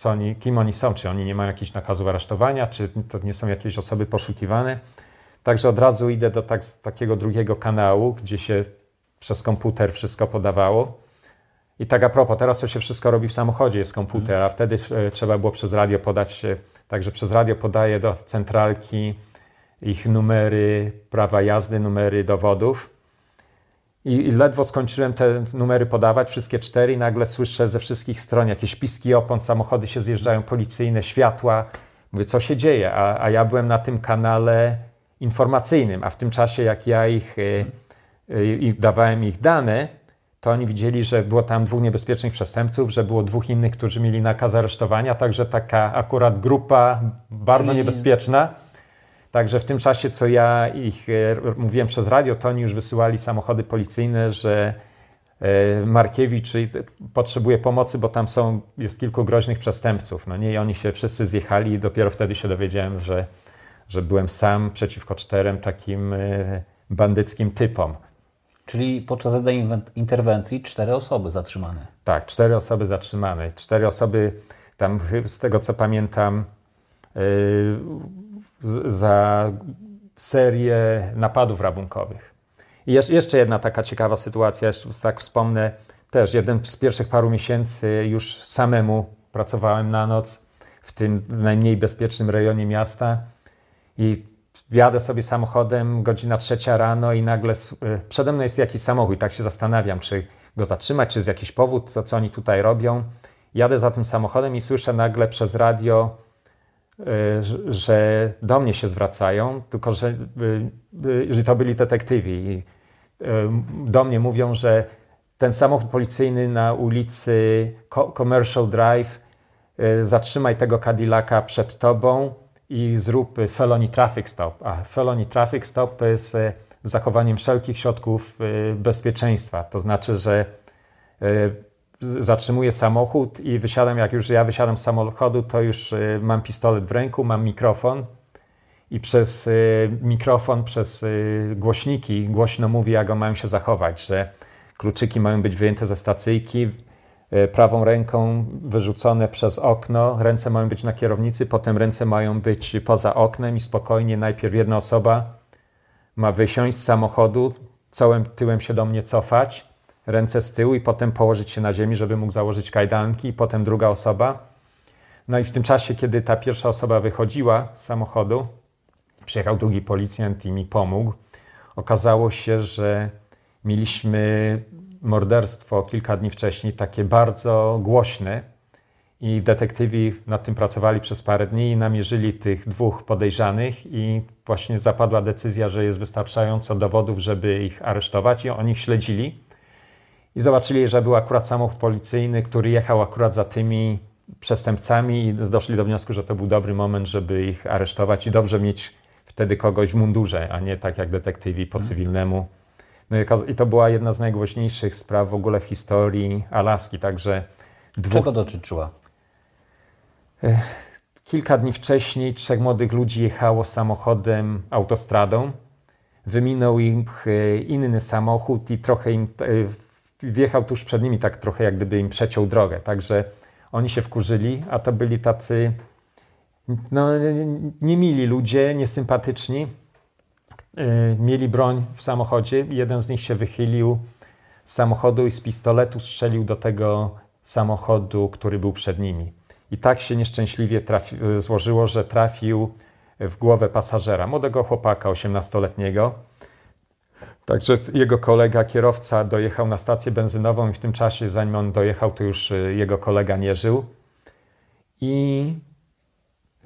S3: co oni, kim oni są, czy oni nie mają jakichś nakazów aresztowania, czy to nie są jakieś osoby poszukiwane. Także od razu idę do tak, takiego drugiego kanału, gdzie się przez komputer wszystko podawało. I tak a propos, teraz to się wszystko robi w samochodzie, jest komputer, a wtedy e, trzeba było przez radio podać, także przez radio podaję do centralki ich numery prawa jazdy, numery dowodów. I, I, ledwo skończyłem te numery podawać, wszystkie cztery, i nagle słyszę ze wszystkich stron jakieś piski opon, samochody się zjeżdżają, policyjne, światła. Mówię, co się dzieje? A, a ja byłem na tym kanale informacyjnym, a w tym czasie, jak ja ich, y, y, dawałem ich dane, to oni widzieli, że było tam dwóch niebezpiecznych przestępców, że było dwóch innych, którzy mieli nakaz aresztowania, także taka akurat grupa bardzo Czyli... niebezpieczna Także w tym czasie, co ja ich e, mówiłem przez radio, to oni już wysyłali samochody policyjne, że e, Markiewicz potrzebuje pomocy, bo tam są, jest kilku groźnych przestępców. No nie, i oni się wszyscy zjechali i dopiero wtedy się dowiedziałem, że, że byłem sam przeciwko czterem takim e, bandyckim typom.
S4: Czyli podczas tej interwencji cztery osoby zatrzymane.
S3: Tak, cztery osoby zatrzymane. Cztery osoby, tam z tego co pamiętam, za serię napadów rabunkowych. I jeszcze jedna taka ciekawa sytuacja, jeszcze tak wspomnę, też jeden z pierwszych paru miesięcy już samemu pracowałem na noc w tym najmniej bezpiecznym rejonie miasta i jadę sobie samochodem, godzina trzecia rano i nagle y, przede mną jest jakiś samochód tak się zastanawiam, czy go zatrzymać, czy jest jakiś powód, co, co oni tutaj robią. Jadę za tym samochodem i słyszę nagle przez radio że do mnie się zwracają, tylko że, y, y, że to byli detektywi. Do mnie mówią, że ten samochód policyjny na ulicy Commercial Drive, zatrzymaj tego Cadillaca przed tobą i zrób felony traffic stop. A felony traffic stop to jest zachowaniem wszelkich środków bezpieczeństwa. To znaczy, że zatrzymuję samochód i wysiadam, jak już ja wysiadam z samochodu, to już y, mam pistolet w ręku, mam mikrofon i przez y, mikrofon, przez y, głośniki głośno mówię, jak mają się zachować, że kluczyki mają być wyjęte ze stacyjki, prawą ręką wyrzucone przez okno, ręce mają być na kierownicy, potem ręce mają być poza oknem i spokojnie najpierw jedna osoba ma wysiąść z samochodu, całym tyłem się do mnie cofać, ręce z tyłu i potem położyć się na ziemi, żeby mógł założyć kajdanki, i potem druga osoba. No i w tym czasie, kiedy ta pierwsza osoba wychodziła z samochodu, przyjechał drugi policjant i mi pomógł. Okazało się, że mieliśmy morderstwo kilka dni wcześniej, takie bardzo głośne, i detektywi nad tym pracowali przez parę dni i namierzyli tych dwóch podejrzanych i właśnie zapadła decyzja, że jest wystarczająco dowodów, żeby ich aresztować i oni ich śledzili. I zobaczyli, że był akurat samochód policyjny, który jechał akurat za tymi przestępcami i doszli do wniosku, że to był dobry moment, żeby ich aresztować i dobrze mieć wtedy kogoś w mundurze, a nie tak jak detektywi po cywilnemu. No i to była jedna z najgłośniejszych spraw w ogóle w historii Alaski, także
S4: dwóch... Czego dotyczyła?
S3: Kilka dni wcześniej trzech młodych ludzi jechało samochodem autostradą. Wyminął ich e, inny samochód i trochę im e, wjechał tuż przed nimi, tak trochę jak gdyby im przeciął drogę. Także oni się wkurzyli, a to byli tacy no, niemili ludzie, niesympatyczni. E, mieli broń w samochodzie. Jeden z nich się wychylił z samochodu i z pistoletu strzelił do tego samochodu, który był przed nimi. I tak się nieszczęśliwie trafi, złożyło, że trafił w głowę pasażera, młodego chłopaka, 18-letniego. Także jego kolega, kierowca, dojechał na stację benzynową i w tym czasie, zanim on dojechał, to już y, jego kolega nie żył. I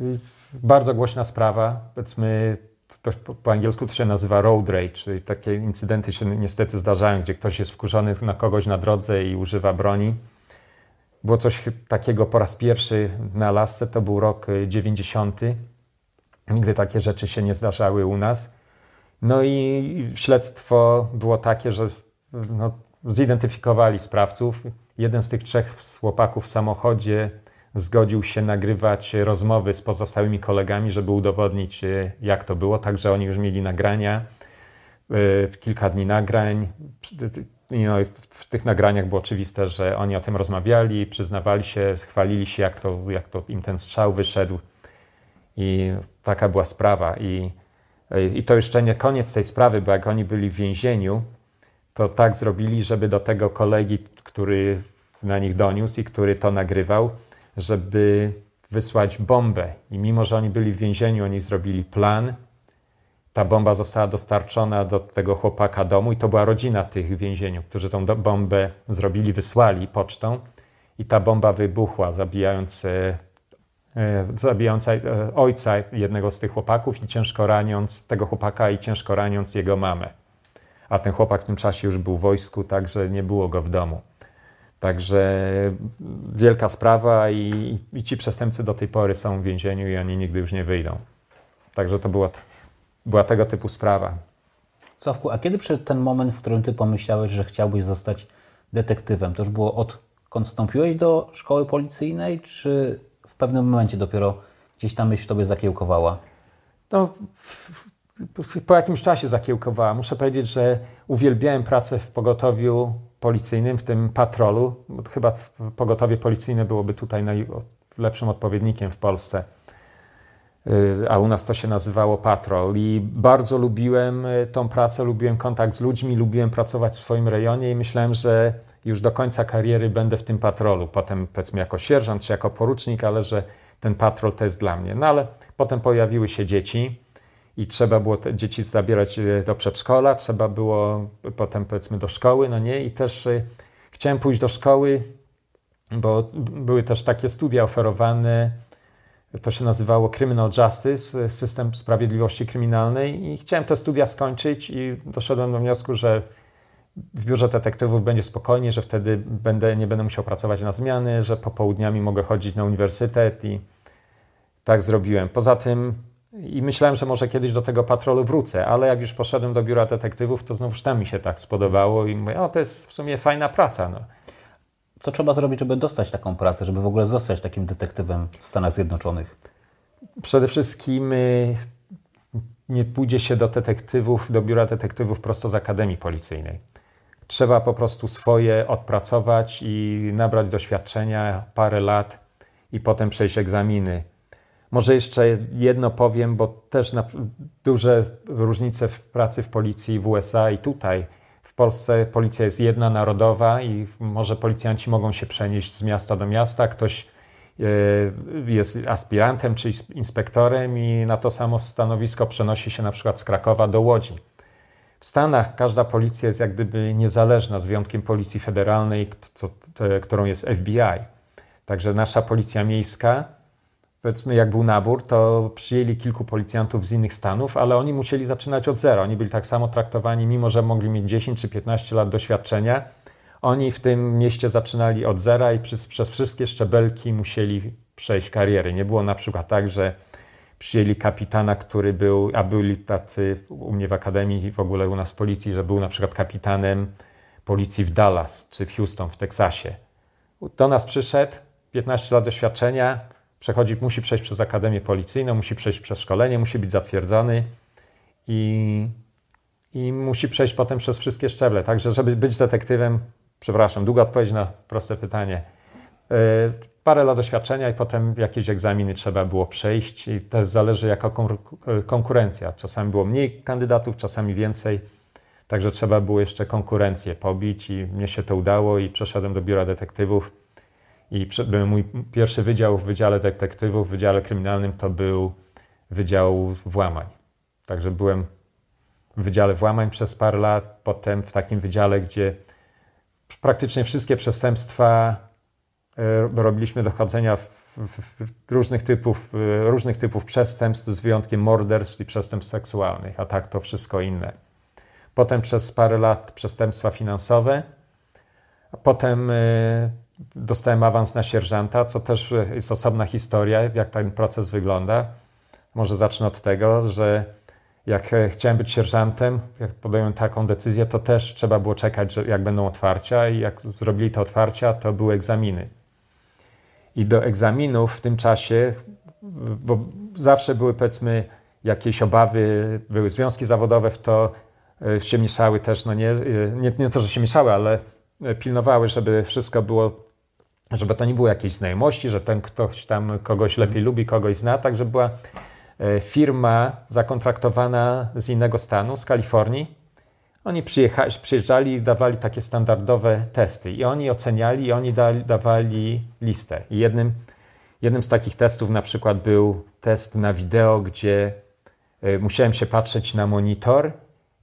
S3: y, bardzo głośna sprawa, powiedzmy, to po angielsku to się nazywa road rage, czyli takie incydenty się niestety zdarzają, gdzie ktoś jest wkurzony na kogoś na drodze i używa broni. Było coś takiego po raz pierwszy na lasce, to był rok 90. Y, Nigdy takie rzeczy się nie zdarzały u nas. No i śledztwo było takie, że no, zidentyfikowali sprawców. Jeden z tych trzech chłopaków w samochodzie zgodził się nagrywać rozmowy z pozostałymi kolegami, żeby udowodnić, y, jak to było. Także oni już mieli nagrania, y, kilka dni nagrań. No, w tych nagraniach było oczywiste, że oni o tym rozmawiali, przyznawali się, chwalili się, jak to, jak to im ten strzał wyszedł. I taka była sprawa. I, I to jeszcze nie koniec tej sprawy, bo jak oni byli w więzieniu, to tak zrobili, żeby do tego kolegi, który na nich doniósł i który to nagrywał, żeby wysłać bombę. I mimo, że oni byli w więzieniu, oni zrobili plan, ta bomba została dostarczona do tego chłopaka domu i to była rodzina tych w więzieniu, którzy tą bombę zrobili, wysłali pocztą i ta bomba wybuchła, zabijając, e, zabijając e, ojca jednego z tych chłopaków i ciężko raniąc tego chłopaka i ciężko raniąc jego mamę. A ten chłopak w tym czasie już był w wojsku, także nie było go w domu. Także wielka sprawa i, i ci przestępcy do tej pory są w więzieniu i oni nigdy już nie wyjdą. Także to było była tego typu sprawa.
S4: Sławku, a kiedy przyszedł ten moment, w którym ty pomyślałeś, że chciałbyś zostać detektywem? To już było odkąd wstąpiłeś do szkoły policyjnej, czy pewnym momencie dopiero gdzieś tam myśl w tobie zakiełkowała?
S3: No, po jakimś czasie zakiełkowała. Muszę powiedzieć, że uwielbiałem pracę w pogotowiu policyjnym, w tym patrolu. Chyba pogotowie policyjne byłoby tutaj najlepszym odpowiednikiem w Polsce. Y, a u nas to się nazywało patrol. I bardzo lubiłem y, tą pracę, lubiłem kontakt z ludźmi, lubiłem pracować w swoim rejonie i myślałem, że już do końca kariery będę w tym patrolu. Potem powiedzmy jako sierżant czy jako porucznik, ale że ten patrol to jest dla mnie. No ale potem pojawiły się dzieci i trzeba było te dzieci zabierać y, do przedszkola, trzeba było potem powiedzmy do szkoły, no nie? I też chciałem pójść do szkoły, bo były też takie studia oferowane to się nazywało Criminal Justice, system sprawiedliwości kryminalnej i chciałem te studia skończyć i doszedłem do wniosku, że w biurze detektywów będzie spokojnie, że wtedy będę, nie będę musiał pracować na zmiany, że popołudniami mogę chodzić na uniwersytet i tak zrobiłem. Poza tym i myślałem, że może kiedyś do tego patrolu wrócę, ale jak już poszedłem do biura detektywów, to znowuż tam mi się tak spodobało i mówię, o to jest w sumie fajna praca. No.
S4: Co trzeba zrobić, żeby dostać taką pracę, żeby w ogóle zostać takim detektywem w Stanach Zjednoczonych?
S3: Przede wszystkim y, nie pójdzie się do detektywów, do biura detektywów prosto z Akademii Policyjnej. Trzeba po prostu swoje odpracować i nabrać doświadczenia parę lat i potem przejść egzaminy. Może jeszcze jedno powiem, bo też duże różnice w pracy w policji w USA i tutaj w Polsce policja jest jedna, narodowa i może policjanci mogą się przenieść z miasta do miasta. Ktoś jest aspirantem czy inspektorem i na to samo stanowisko przenosi się na przykład z Krakowa do Łodzi. W Stanach każda policja jest jak gdyby niezależna, z wyjątkiem policji federalnej, co, którą jest FBI. Także nasza policja miejska, powiedzmy jak był nabór, to przyjęli kilku policjantów z innych stanów, ale oni musieli zaczynać od zera. Oni byli tak samo traktowani, mimo że mogli mieć 10 czy 15 lat doświadczenia. Oni w tym mieście zaczynali od zera i przez, przez wszystkie szczebelki musieli przejść kariery. Nie było na przykład tak, że przyjęli kapitana, który był, a byli tacy u mnie w akademii i w ogóle u nas w policji, że był na przykład kapitanem policji w Dallas czy w Houston w Teksasie. Do nas przyszedł, 15 lat doświadczenia, przechodzi, musi przejść przez akademię policyjną, musi przejść przez szkolenie, musi być zatwierdzony i, i musi przejść potem przez wszystkie szczeble. Także, żeby być detektywem, przepraszam, długa odpowiedź na proste pytanie. E, parę lat doświadczenia i potem jakieś egzaminy trzeba było przejść i też zależy jaka konkurencja. Czasami było mniej kandydatów, czasami więcej, także trzeba było jeszcze konkurencję pobić i mnie się to udało i przeszedłem do biura detektywów i mój pierwszy wydział w Wydziale Detektywów, w Wydziale Kryminalnym to był Wydział Włamań. Także byłem w Wydziale Włamań przez parę lat, potem w takim wydziale, gdzie praktycznie wszystkie przestępstwa e, robiliśmy dochodzenia różnych typów, e, różnych typów przestępstw, z wyjątkiem morderstw i przestępstw seksualnych, a tak to wszystko inne. Potem przez parę lat przestępstwa finansowe, potem e, dostałem awans na sierżanta, co też jest osobna historia, jak ten proces wygląda. Może zacznę od tego, że jak chciałem być sierżantem, jak podjąłem taką decyzję, to też trzeba było czekać, że jak będą otwarcia i jak zrobili te otwarcia, to były egzaminy. I do egzaminów w tym czasie, bo zawsze były powiedzmy jakieś obawy, były związki zawodowe, w to e, się mieszały też, no nie, e, nie, nie to, że się mieszały, ale pilnowały, żeby wszystko było, żeby to nie było jakieś znajomości, że ten ktoś tam kogoś lepiej lubi, kogoś zna, tak żeby była E, firma zakontraktowana z innego stanu, z Kalifornii. Oni przyjeżdżali i dawali takie standardowe testy i oni oceniali i oni dali, dawali listę. I jednym, jednym z takich testów na przykład był test na wideo, gdzie e, musiałem się patrzeć na monitor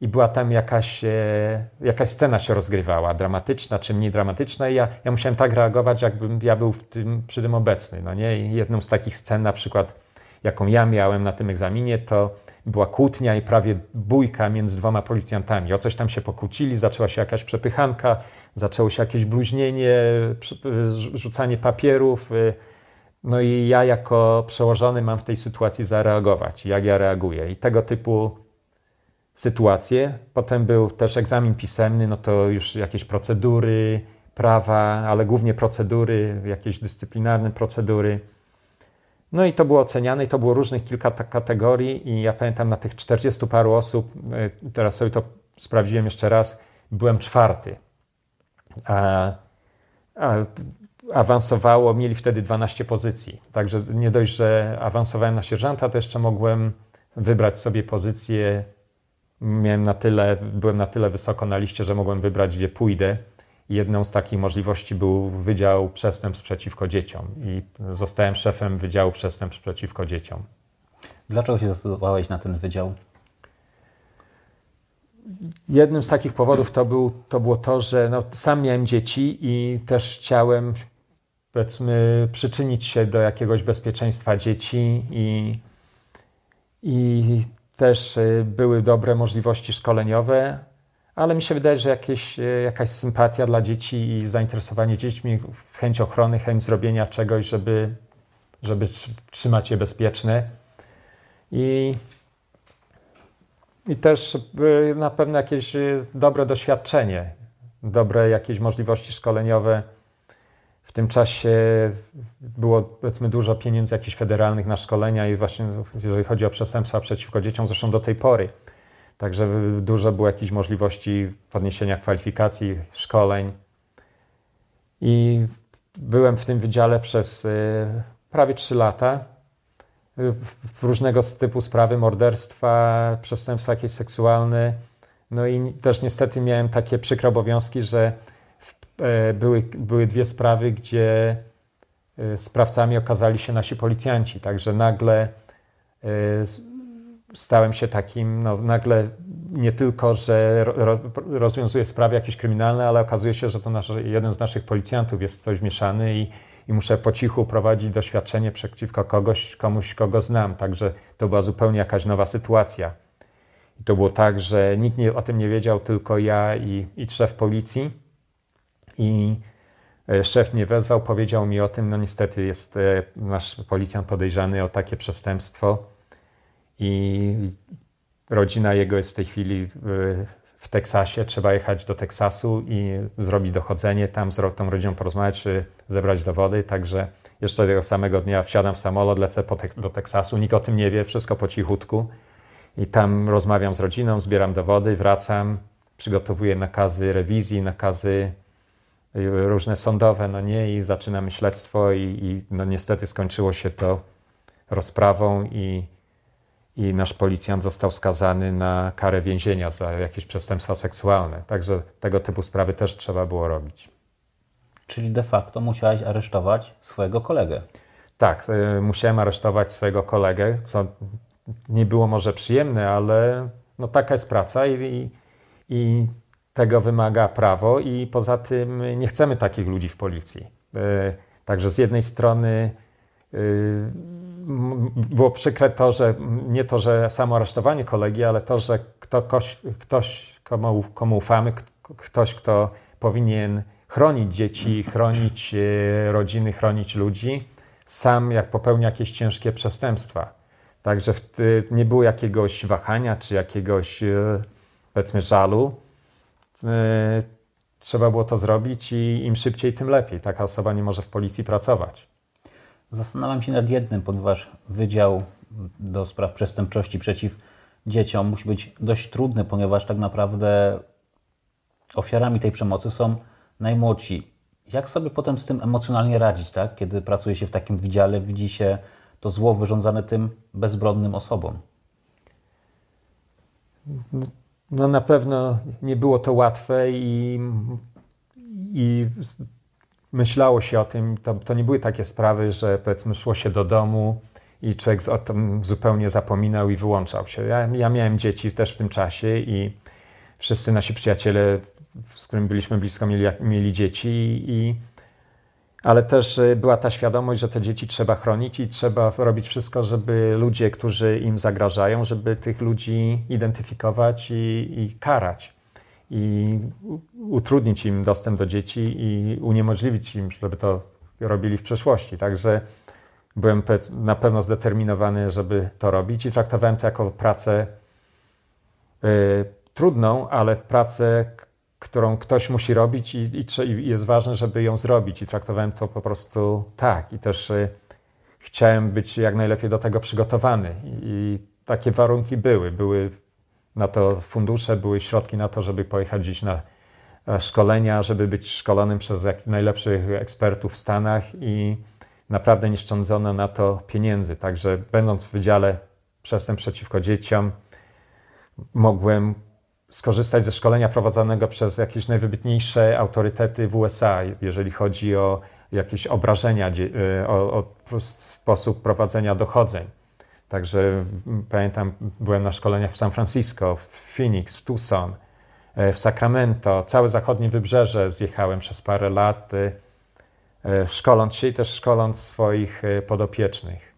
S3: i była tam jakaś, e, jakaś scena się rozgrywała, dramatyczna czy mniej dramatyczna i ja, ja musiałem tak reagować, jakbym ja był tym, przy tym obecny. No nie? I jedną z takich scen na przykład jaką ja miałem na tym egzaminie, to była kłótnia i prawie bójka między dwoma policjantami. O coś tam się pokłócili, zaczęła się jakaś przepychanka, zaczęło się jakieś bluźnienie, rzucanie papierów. Y, no i ja jako przełożony mam w tej sytuacji zareagować, jak ja reaguję. I tego typu sytuacje. Potem był też egzamin pisemny, no to już jakieś procedury, prawa, ale głównie procedury, jakieś dyscyplinarne procedury. No i to było oceniane i to było różnych kilka kategorii i ja pamiętam na tych 40 paru osób, e, teraz sobie to sprawdziłem jeszcze raz, byłem czwarty. A, a awansowało, mieli wtedy 12 pozycji. Także nie dość, że awansowałem na sierżanta, to jeszcze mogłem wybrać sobie pozycję. Miałem na tyle, byłem na tyle wysoko na liście, że mogłem wybrać, gdzie pójdę. Jedną z takich możliwości był Wydział Przestępstw Przeciwko Dzieciom i zostałem szefem Wydziału Przestępstw Przeciwko Dzieciom.
S4: Dlaczego się zdecydowałeś na ten wydział?
S3: Jednym z takich powodów to, był, to było to, że no, sam miałem dzieci i też chciałem powiedzmy przyczynić się do jakiegoś bezpieczeństwa dzieci i, i też y, były dobre możliwości szkoleniowe, ale mi się wydaje, że jakieś, e, jakaś sympatia dla dzieci i zainteresowanie dziećmi, chęć ochrony, chęć zrobienia czegoś, żeby, żeby trzymać je bezpieczne. I, I też na pewno jakieś e, dobre doświadczenie, dobre jakieś możliwości szkoleniowe. W tym czasie było powiedzmy dużo pieniędzy jakichś federalnych na szkolenia i właśnie jeżeli chodzi o przestępstwa przeciwko dzieciom, zresztą do tej pory Także dużo było jakichś możliwości podniesienia kwalifikacji, szkoleń. I byłem w tym wydziale przez y, prawie 3 lata. W różnego typu sprawy, morderstwa, przestępstwa jakieś seksualne. No i też niestety miałem takie przykre obowiązki, że były, były dwie sprawy, gdzie sprawcami okazali się nasi policjanci. Także nagle stałem się takim, no, nagle nie tylko, że ro, rozwiązuję sprawy jakieś kryminalne, ale okazuje się, że to nasz, jeden z naszych policjantów jest coś mieszany i, i muszę po cichu prowadzić doświadczenie przeciwko kogoś, komuś, kogo znam. Także to była zupełnie jakaś nowa sytuacja. I to było tak, że nikt nie, o tym nie wiedział, tylko ja i, i szef policji. I e, szef mnie wezwał, powiedział mi o tym, no niestety jest e, nasz policjant podejrzany o takie przestępstwo i rodzina jego jest w tej chwili w Teksasie. Trzeba jechać do Teksasu i zrobić dochodzenie, tam z tą rodziną porozmawiać, czy zebrać dowody. Także jeszcze tego samego dnia wsiadam w samolot, lecę do Teksasu. Nikt o tym nie wie, wszystko po cichutku. I tam rozmawiam z rodziną, zbieram dowody, wracam, przygotowuję nakazy rewizji, nakazy różne sądowe, no nie, i zaczynamy śledztwo i, i no niestety skończyło się to rozprawą i i nasz policjant został skazany na karę więzienia za jakieś przestępstwa seksualne. Także tego typu sprawy też trzeba było robić.
S4: Czyli de facto musiałeś aresztować swojego kolegę.
S3: Tak, y, musiałem aresztować swojego kolegę, co nie było może przyjemne, ale no taka jest praca i, i, i tego wymaga prawo i poza tym nie chcemy takich ludzi w policji. Y, także z jednej strony y, było przykre to, że nie to, że samo aresztowanie kolegi, ale to, że kto, ktoś, ktoś komu, komu ufamy, ktoś, kto powinien chronić dzieci, chronić e, rodziny, chronić ludzi, sam jak popełnia jakieś ciężkie przestępstwa. Także nie było jakiegoś wahania czy jakiegoś e, powiedzmy żalu. E, trzeba było to zrobić i im szybciej, tym lepiej. Taka osoba nie może w policji pracować.
S4: Zastanawiam się nad jednym, ponieważ Wydział do Spraw Przestępczości przeciw Dzieciom musi być dość trudny, ponieważ tak naprawdę ofiarami tej przemocy są najmłodsi. Jak sobie potem z tym emocjonalnie radzić, tak? kiedy pracuje się w takim wydziale, widzi się to zło wyrządzane tym bezbronnym osobom?
S3: No na pewno nie było to łatwe i, i myślało się o tym, to, to nie były takie sprawy, że powiedzmy szło się do domu i człowiek o tym zupełnie zapominał i wyłączał się. Ja, ja miałem dzieci też w tym czasie i wszyscy nasi przyjaciele, z którymi byliśmy blisko, mieli, mieli dzieci i ale też y, była ta świadomość, że te dzieci trzeba chronić i trzeba robić wszystko, żeby ludzie, którzy im zagrażają, żeby tych ludzi identyfikować i, i karać i utrudnić im dostęp do dzieci i uniemożliwić im, żeby to robili w przeszłości. Także byłem na pewno zdeterminowany, żeby to robić i traktowałem to jako pracę y, trudną, ale pracę, którą ktoś musi robić i, i, i, jest ważne, żeby ją zrobić. I traktowałem to po prostu tak. I też y, chciałem być jak najlepiej do tego przygotowany. I, i takie warunki były. Były na to fundusze, były środki na to, żeby pojechać gdzieś na e, szkolenia, żeby być szkolonym przez najlepszych ekspertów w Stanach i naprawdę nie szczędzono na to pieniędzy. Także będąc w Wydziale Przestępstw Przeciwko Dzieciom, mogłem skorzystać ze szkolenia prowadzonego przez jakieś najwybitniejsze autorytety w USA, jeżeli chodzi o jakieś obrażenia, e, o, o sposób prowadzenia dochodzeń. Także pamiętam, byłem na szkoleniach w San Francisco, w Phoenix, w Tucson, e, w Sacramento, całe zachodnie wybrzeże zjechałem przez parę lat, e, szkoląc się i też szkoląc swoich podopiecznych.